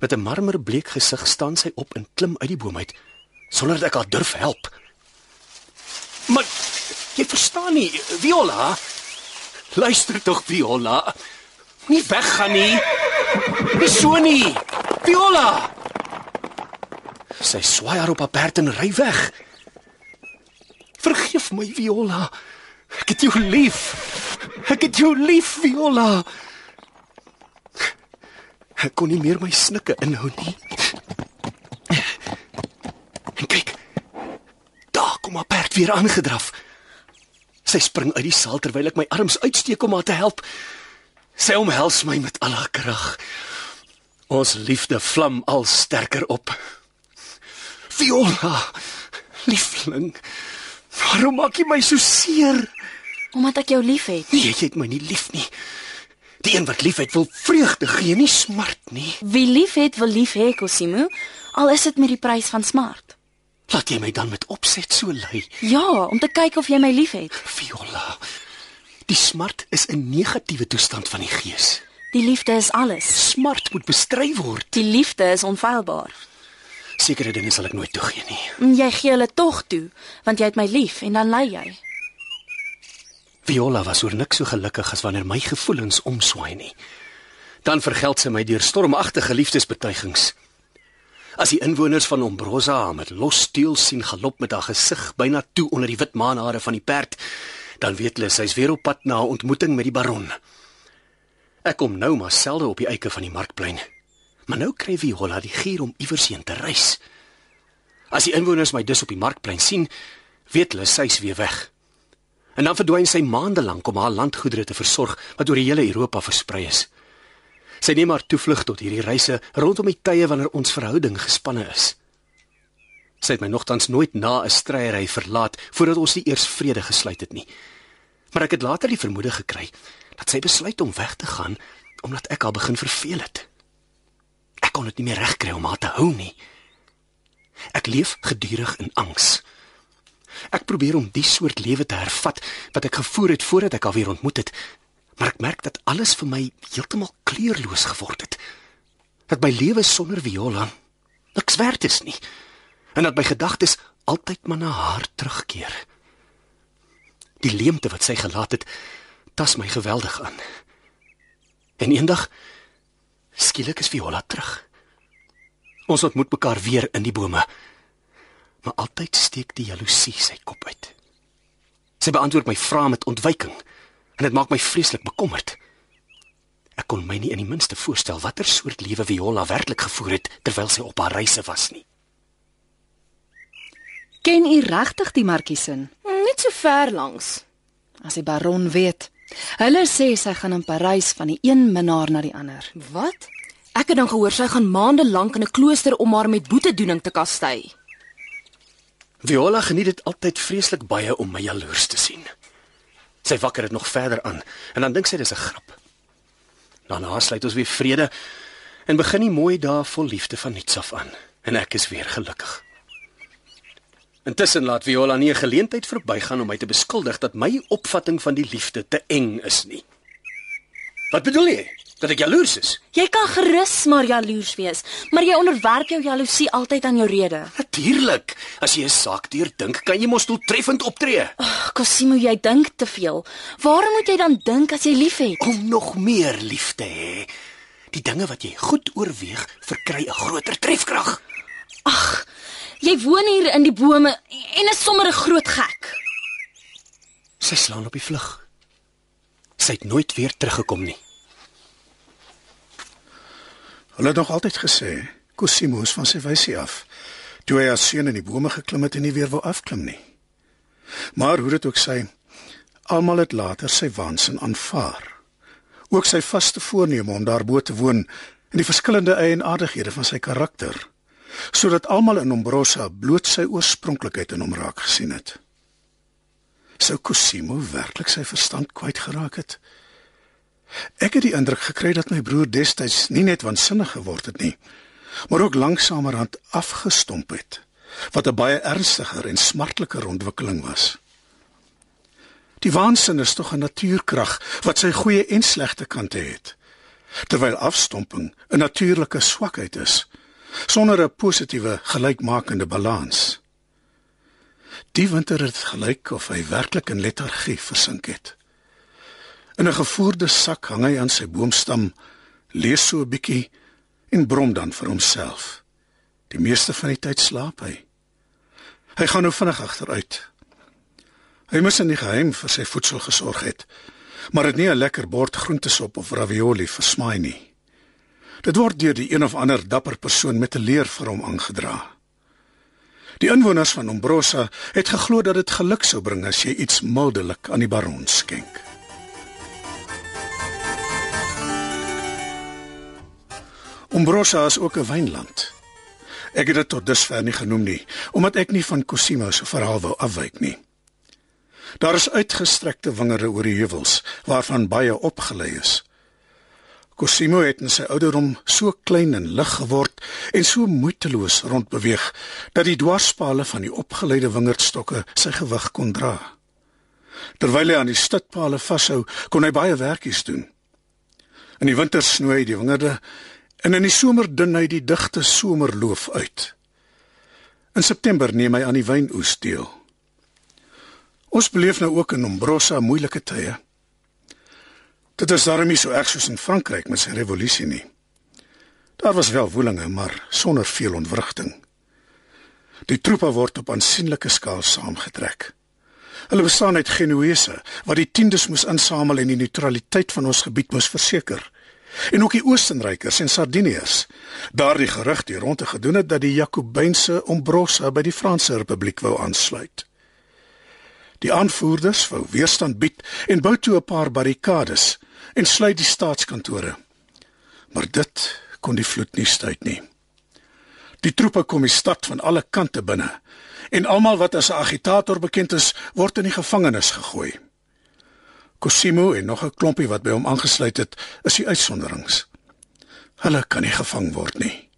Met 'n marmerbleek gesig staan sy op en klim uit die boom uit sonder dat ek haar durf help. Maar jy verstaan nie, Viola. Luister tog, Viola. Nie weggaan nie. Nie so nie. Viola. Sy swaai haar op haar perd en ry weg. Vergeef my, Viola. Ek het jou lief. Ek het jou lief, Viola. Ek kon nie meer my snikke inhou nie. En kyk. Daar kom haar perd weer aangedraf. Sy spring uit die saal terwyl ek my arms uitsteek om haar te help. Sy omhels my met al haar krag. Ons liefde vlam al sterker op. Viola, liefling, waarom maak jy my so seer? Omdat ek jou liefhet. Nee, jy het my nie lief nie. Die een wat liefhet wil vreugde gee, nie smart nie. Wie liefhet, wil lief hê, Cosimo, al is dit met die prys van smart. Laat jy my dan met opset so lei. Ja, om te kyk of jy my liefhet. Viola. Die smart is 'n negatiewe toestand van die gees. Die liefde is alles. Smart moet bestry word. Die liefde is onfeilbaar. Sekere dinge sal ek nooit toegee nie. En Jy gee hulle tog toe, want jy het my lief en dan ly jy. Viola was oor niks so gelukkig as wanneer my gevoelens omswaai nie. Dan vergeld sy my deur stormagtige liefdesbetuigings. As die inwoners van Ombrosa met los steel sien galop met haar gesig byna toe onder die wit maanhare van die perd, dan weet hulle sy's weer op pad na 'n ontmoeting met die baron. Ek kom nou maar selde op die eike van die markplein. Maar nou kry Viola die gier om iewers heen te reis. As die inwoners my dus op die markplein sien, weet hulle sy's weer weg. En dan verdwyn sy maande lank om haar landgoedere te versorg wat oor die hele Europa versprei is. Sy neem haar toevlug tot hierdie reise rondom die tye wanneer ons verhouding gespanne is. Sy het my nogtans nooit na 'n stryery verlaat voordat ons die eers vrede gesluit het nie. Maar ek het later die vermoede gekry dat sy besluit om weg te gaan omdat ek haar begin verveel het. Ek kon dit nie meer regkry om haar te hou nie. Ek leef gedurig in angs. Ek probeer om die soort lewe te hervat wat ek gevoer het voordat ek haar weer ontmoet het, maar ek merk dat alles vir my heeltemal kleurloos geword het. Dat my lewe sonder Viola niks werd is nie. En dat my gedagtes altyd maar na haar terugkeer. Die leemte wat sy gelaat het, tas my geweldig aan. En eendag skielik is Viola terug. Ons ontmoet mekaar weer in die bome. Maar altyd steek die jaloesie sy kop uit. Sy beantwoord my vrae met ontwyking en dit maak my vreeslik bekommerd. Ek kon my nie in die minste voorstel watter soort lewe Viola werklik gevoer het terwyl sy op haar reise was nie. Ken u regtig die markiesin? Net so ver langs. As die baron weet. Hulle sê sy gaan in Parys van die een minnaar na die ander. Wat? Ek het dan gehoor sy gaan maande lank in 'n klooster om haar met boetedoening te kastei. Viola geniet dit altyd vreeslik baie om my jaloers te sien. Sy wakker dit nog verder aan en dan dink sy dis 'n grap. Daarna sluit ons weer vrede en begin die mooi dae vol liefde van niks af aan en ek is weer gelukkig. Intussen laat Viola nie 'n geleentheid verbygaan om my te beskuldig dat my opvatting van die liefde te eng is nie. Wat bedoel jy? Dat ek jaloers is? Jy kan gerus maar jaloers wees, maar jy onderwerp jou jaloesie altyd aan jou rede. Natuurlik. As jy 'n saak deur dink, kan jy mos doeltreffend optree. Ag, Cosimo, jy dink te veel. Waarom moet jy dan dink as jy liefhet? Om nog meer lief te hê. Die dinge wat jy goed oorweeg, verkry 'n groter trefkrag. Ag, jy woon hier in die bome en is sommer 'n groot gek. Sy slaan op die vlug. Sy het nooit weer teruggekom nie. Hulle het nog altyd gesê Cosimo is van sy wysie af. Toe hy as seun in die bome geklim het en nie weer wou afklim nie. Maar hoe dit ook sy, almal het later sy waansin aanvaar. Ook sy vaste voorneme om daarbo te woon en die verskillende eienaardighede van sy karakter, sodat almal in Ombrosa bloot sy oorspronklikheid in hom raak gesien het. Sou Cosimo werklik sy verstand kwyt geraak het? Ek het die indruk gekry dat my broer destyds nie net waansinnig geword het nie, maar ook langsamerhand afgestomp het, wat 'n baie ernstiger en smartliker ontwikkeling was. Die waansin is tog 'n natuurkrag wat sy goeie en slegte kante het, terwyl afstomping 'n natuurlike swakheid is sonder 'n positiewe gelykmakende balans. Die winter het gelyk of hy werklik in lethargie versink het. In 'n gevoerde sak hang hy aan sy boomstam, lees so 'n bietjie en brom dan vir homself. Die meeste van die tyd slaap hy. Hy gaan nou vinnig agteruit. Hy moes in die geheim vir sy voedsel gesorg het, maar het nie 'n lekker bord groentesop of ravioli versmaai nie. Dit word deur die een of ander dapper persoon met 'n leer vir hom aangedra. Die inwoners van Ombrosa het geglo dat dit geluk sou bring as jy iets mildelik aan die baron skenk. Ombrosa is ook 'n wynland. Ek het dit tot dusver nie genoem nie, omdat ek nie van Cosimo se verhaal wou afwyk nie. Daar is uitgestrekte wingerde oor die heuwels waarvan baie opgelei is. Cosimo het in sy ouderdom so klein en lig geword en so moeiteloos rondbeweeg dat die dwarspale van die opgeleide wingerdstokke sy gewig kon dra. Terwyl hy aan die stutpale vashou, kon hy baie werkies doen. In die winter snoei die wingerde En in die somer dun hy die digte somerloof uit. In September neem hy aan die wynoes deel. Ons beleef nou ook in Ombrosa moeilike tye. Dit is daarom nie so erg soos in Frankryk met sy revolusie nie. Daar was wel woelinge, maar sonder veel ontwrigting. Die troepe word op aansienlike skaal saamgetrek. Hulle bestaan uit Genuese wat die tiendes moes insamel en die neutraliteit van ons gebied moes verseker en ook die Oostenrykers en Sardiniërs. Daardie gerug die rondte gedoen het dat die Jakobynse Ombrosa by die Franse Republiek wou aansluit. Die aanvoerders wou weerstand bied en bou toe 'n paar barrikades en sluit die staatskantore. Maar dit kon die vloed nie stuit nie. Die troepe kom die stad van alle kante binne en almal wat as 'n agitator bekend is, word in die gevangenis gegooi. Cosimo en nog 'n klompie wat by hom aangesluit het, is die uitsonderings. Hulle kan nie gevang word nie.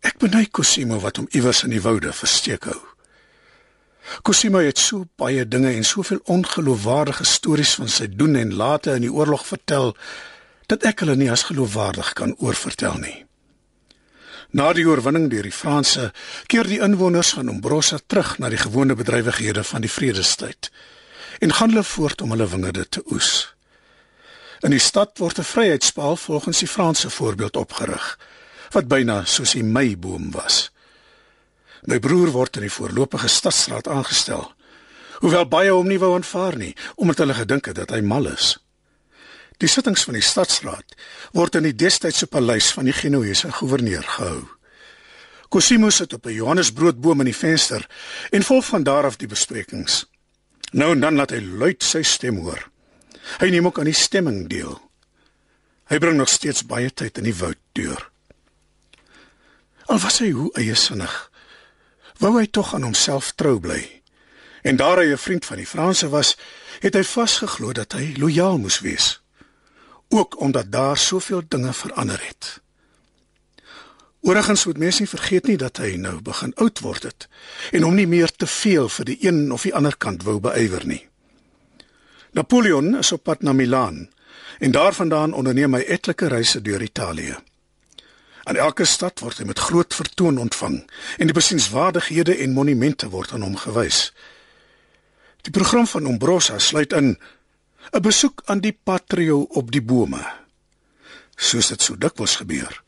Ek beny Cosimo wat hom iewers in die woude versteek hou. Cosimo het so baie dinge en soveel ongeloofwaardige stories van sy doen en late in die oorlog vertel dat ek hulle nie as geloofwaardig kan oorvertel nie. Na die oorwinning deur die Franse keer die inwoners van Ombrosa terug na die gewone bedrywighede van die vredestyd en gaan hulle voort om hulle wingerde te oes. In die stad word 'n vryheidspaal volgens die Franse voorbeeld opgerig wat byna soos 'n meiboom was. My broer word in die voorlopige stadsraad aangestel. Hoewel baie hom nie wou aanvaar nie, omdat hulle gedink het dat hy mal is. Die sittings van die stadsraad word in die destydse paleis van die Genoese goewerneur gehou. Cosimo sit op 'n Johannesbroodboom in die venster en volg van daar af die besprekings. Nou en dan laat hy luid sy stem hoor. Hy neem ook aan die stemming deel. Hy bring nog steeds baie tyd in die woud deur. Al was hy hoe eiesinnig, Wou hy tog aan homself trou bly. En daar hy 'n vriend van die Franse was, het hy vasgeglo dat hy lojaal moes wees. Ook omdat daar soveel dinge verander het. Oorigens moet mens nie vergeet nie dat hy nou begin oud word het en hom nie meer te veel vir die een of die ander kant wou beywer nie. Napoleon is op pad na Milaan en daarvandaan onderneem hy etlike reise deur Italië. Aan elke stad word hy met groot vertoon ontvang en die besienswaardighede en monumente word aan hom gewys. Die program van Ombrosa sluit in 'n besoek aan die patrio op die bome. Soos dit so dikwels gebeur,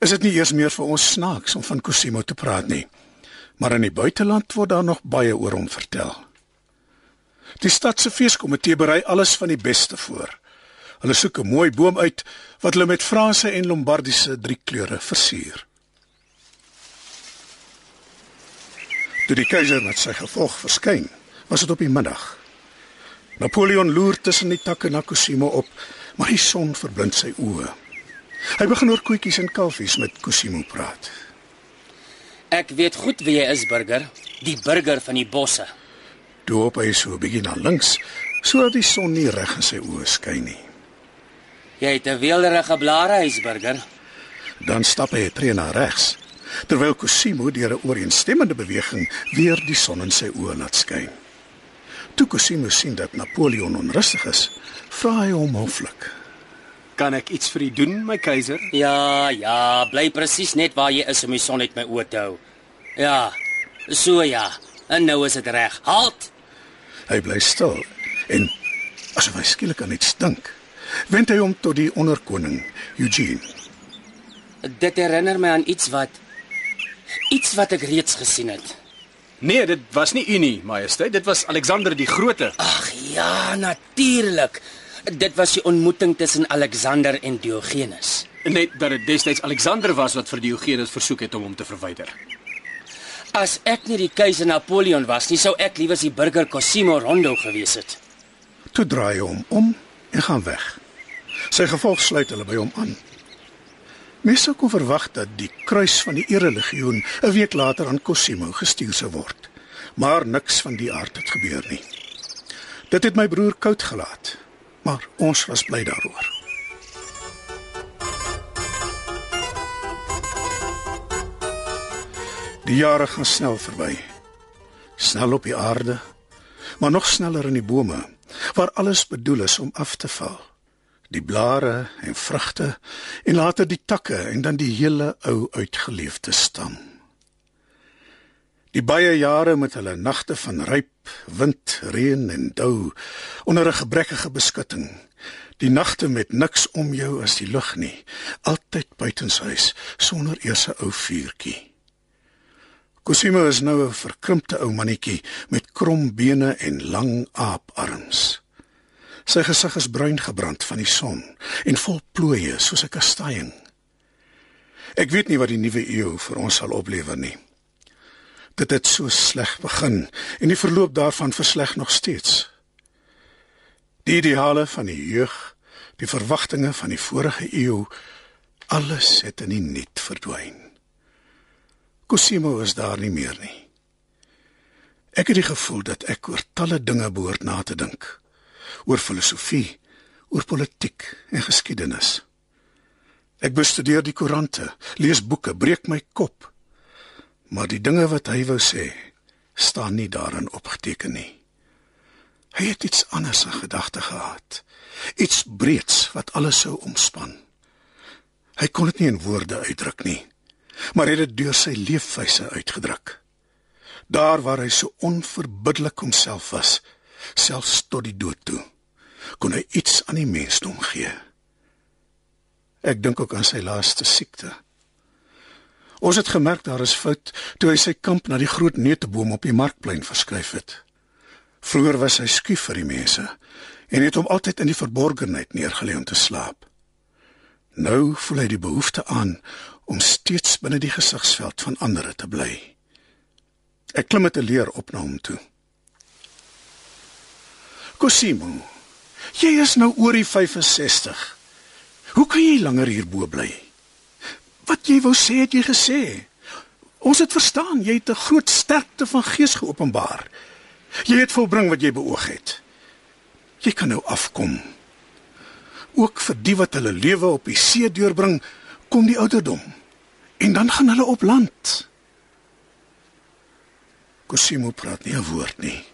is dit nie eers meer vir ons snaaks om van Cosimo te praat nie. Maar in die buiteland word daar nog baie oor hom vertel. Die stad se feeskomitee berei alles van die beste voor. Hulle soek 'n mooi boom uit wat hulle met Franse en Lombardiese drie kleure versier. Toe die keiser met sy gevolg verskyn, was dit op die middag. Napoleon loer tussen die takke na Cosimo op, maar die son verblind sy oë. Hy begin oor koetjies en kalfies met Cosimo praat. Ek weet goed wie jy is, burger. Die burger van die bosse. Toe op hy so bietjie na links, sodat die son nie reg in sy oë skyn nie. Jy het 'n weelderige blaarhuis, burger. Dan stap hy 'n tree na regs, terwyl Cosimo deur 'n ooreenstemmende beweging weer die son in sy oë laat skyn. Toe Cosimo sien dat Napoleon onrustig is, vra hy hom hoflik: Kan ek iets vir u doen, my keiser? Ja, ja, bly presies net waar jy is om die son uit my oë te hou. Ja. So ja. En nou is dit reg. Halt. Hy bly stil en asof hy skielik aan iets dink, wend hy hom tot die onderkoning, Eugene. Dit herinner my aan iets wat iets wat ek reeds gesien het. Nee, dit was nie u nie, majesteit, dit was Alexander die Grote. Ag ja, natuurlik. Dit was die ontmoeting tussen Alexander en Diogenes. Net dat dit destyds Alexander was wat vir Diogenes versoek het om hom te verwyder. As ek nie die keiser Napoleon was nie, sou ek liewer die burger Cosimo Rondo gewees het. Toe draai hom om en gaan weg. Sy gevolg sluit hulle by hom aan. Mense kon verwag dat die kruis van die erelegioen 'n week later aan Cosimo gestuur sou word. Maar niks van die aard het gebeur nie. Dit het my broer koud gelaat, maar ons was bly daaroor. Die jare gaan snel verby. Snel op die aarde, maar nog sneller in die bome, waar alles bedoel is om af te val. Die blare en vrugte en later die takke en dan die hele ou uitgeleefde stam. Die baie jare met hulle nagte van ryp, wind, reën en dou onder 'n gebrekkige beskutting. Die nagte met niks om jou as die lug nie, altyd buitenshuis sonder eers 'n ou vuurtjie. Cosimo is nou 'n verkrimpte ou mannetjie met krom bene en lang aaparms. Sy gesig is bruin gebrand van die son en vol plooie soos 'n kastanje. Ek weet nie wat die nuwe eeu vir ons sal oplewer nie. Dit het so sleg begin en die verloop daarvan versleg nog steeds. Die ideale van die jeug, die verwagtinge van die vorige eeu, alles het in die niet verdwyn. Cosimo is daar nie meer nie. Ek het die gevoel dat ek oor talle dinge behoort na te dink. Oor filosofie, oor politiek en geskiedenis. Ek bestudeer die koerante, lees boeke, breek my kop. Maar die dinge wat hy wou sê, staan nie daarin opgeteken nie. Hy het iets anders in gedagte gehad. Iets breeds wat alles sou omspan. Hy kon dit nie in woorde uitdruk nie maar het dit deur sy leefwyse uitgedruk. Daar waar hy so onverbiddelik homself was, selfs tot die dood toe, kon hy iets aan die mensdom gee. Ek dink ook aan sy laaste siekte. Ons het gemerk daar is fout toe hy sy kamp na die groot neuteboom op die markplein verskuif het. Vroeger was hy skief vir die mense en het hom altyd in die verborgenheid neergelê om te slaap. Nou voel hy die behoefte aan om steeds binne die gesigsveld van ander te bly. Ek klim met 'n leer op na hom toe. Cosimo, jy is nou oor die 65. Hoe kan jy langer hierbo bly? Wat jy wou sê het jy gesê. Ons het verstaan jy het 'n groot sterkte van gees geopenbaar. Jy het volbring wat jy beoog het. Jy kan nou afkom. Ook vir die wat hulle lewe op die see deurbring, kom die ouderdom. En dan gaan hulle op land. Cosimo praat nie 'n woord nie.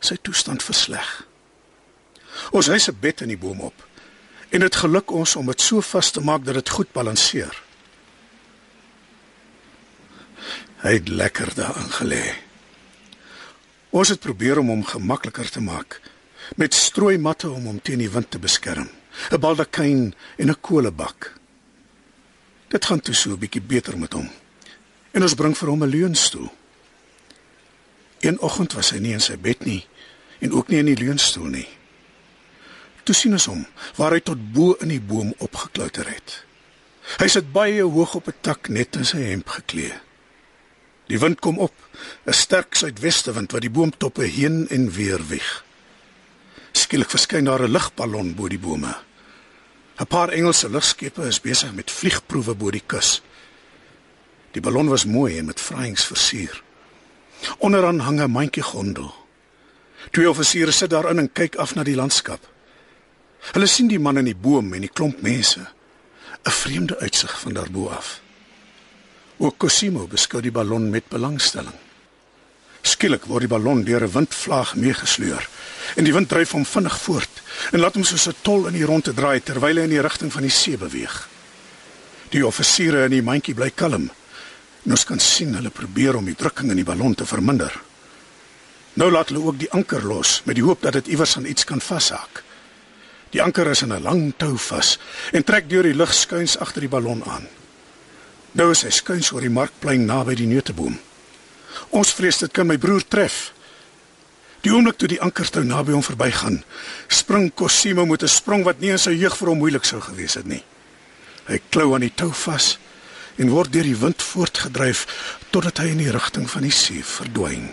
Sy toestand versleg. Ons hy se bed in die boom op. En dit geluk ons om dit so vas te maak dat dit goed balanseer. Hy het lekker daarin gelê. Ons het probeer om hom gemakliker te maak met strooimatte om hom teen die wind te beskerm, 'n baldakyn en 'n kolebak. Dit gaan toe so 'n bietjie beter met hom. En ons bring vir hom 'n leunstoel. Een oggend was hy nie in sy bed nie en ook nie in die leunstoel nie. Toe sien ons hom waar hy tot bo in die boom opgeklouter het. Hy sit baie hoog op 'n tak net in sy hemp geklee. Die wind kom op, 'n sterk suidwestewind wat die boomtoppe heen en weer wieg. Skielik verskyn daar 'n lugballon bo die bome. 'n Paar Engelse lugskepe is besig met vliegproewe bo die kus. Die ballon was mooi en met vraings versier. Onderaan hang 'n mandjie gondel. Twee offisiere sit daarin en kyk af na die landskap. Hulle sien die man in die boom en die klomp mense. 'n Vreemde uitsig van daarbo af. Ook Cosimo beskou die ballon met belangstelling. Skielik word die ballon deur 'n windvlaag meegesleur en die wind dryf hom vinnig voort en laat hom soos 'n tol in die ronde draai terwyl hy in die rigting van die see beweeg. Die offisiere in die mandjie bly kalm. En ons kan sien hulle probeer om die drukking in die ballon te verminder. Nou laat hulle ook die anker los met die hoop dat dit iewers aan iets kan vashaak. Die anker is in 'n lang tou vas en trek deur die lug skuins agter die ballon aan. Nou is hy skuins oor die markplein naby die neuteboom. Ons vrees dit kan my broer tref. Die oomblik toe die ankertou naby hom verbygaan, spring Cosimo met 'n sprong wat nie in sy jeug vir hom moeilik sou gewees het nie. Hy klou aan die tou vas en word deur die wind voortgedryf totdat hy in die rigting van die see verdwyn.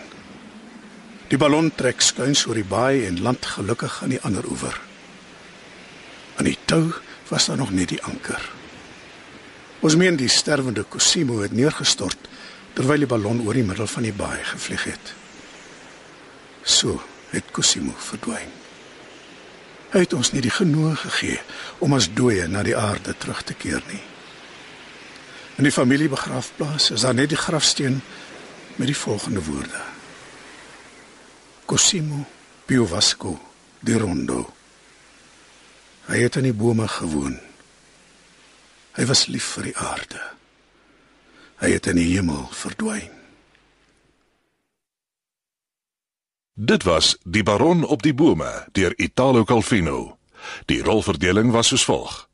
Die ballon trek skuins oor die baai en land gelukkig aan die ander oewer. Aan die tou was daar nog net die anker. Ons meen die sterwende Cosimo het neergestort terwyl die ballon oor die middel van die baai gevlieg het. So het Cosimo verdwyn. Hy het ons nie die genoeg gegee om as dooie na die aarde terug te keer nie. In die familiebegrafplaas is daar net die grafsteen met die volgende woorde: Cosimo Pio Vasco de Rondo. Hy het in die bome gewoon. Hy was lief vir die aarde. Hy het in die hemel verdwyn. Dit was Die Baron op die bome deur Italo Calvino. Die rolverdeling was soos volg: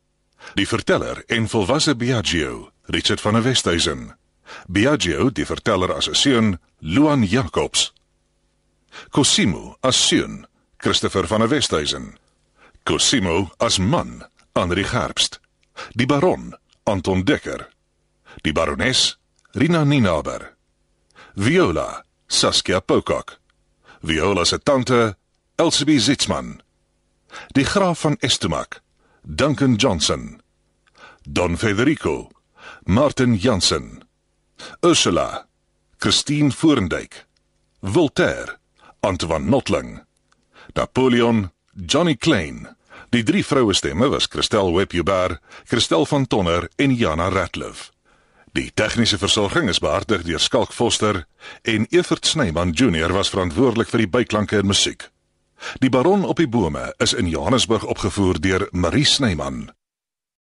Die verteller en volwasse Biagio, Richard van der Westhuizen. Biagio, die verteller as 'n seun, Luan Jacobs. Cosimo as seun, Christopher van der Westhuizen. Cosimo as man, Henri Gerbst. Die Baron, Anton Dekker. Die Barones, Rina Ninaber. Viola, Saskia Pocock. Viola se tante, Elsbie Zitzman. Die graaf van Estomac, Duncan Johnson. Don Federico, Martin Jansen. Ursula, Christine Foorendijk. Voltaire, Antoine Notling. Napoleon, Johnny Klein. Die drie vroue stemme was Christel Webjuber, Christel van Tonner en Jana Ratliff. Die tegniese versorging is behartig deur Skalk Foster en Evert Snyman Junior was verantwoordelik vir die byklanke en musiek. Die Baron op die bome is in Johannesburg opgevoer deur Marie Snyman.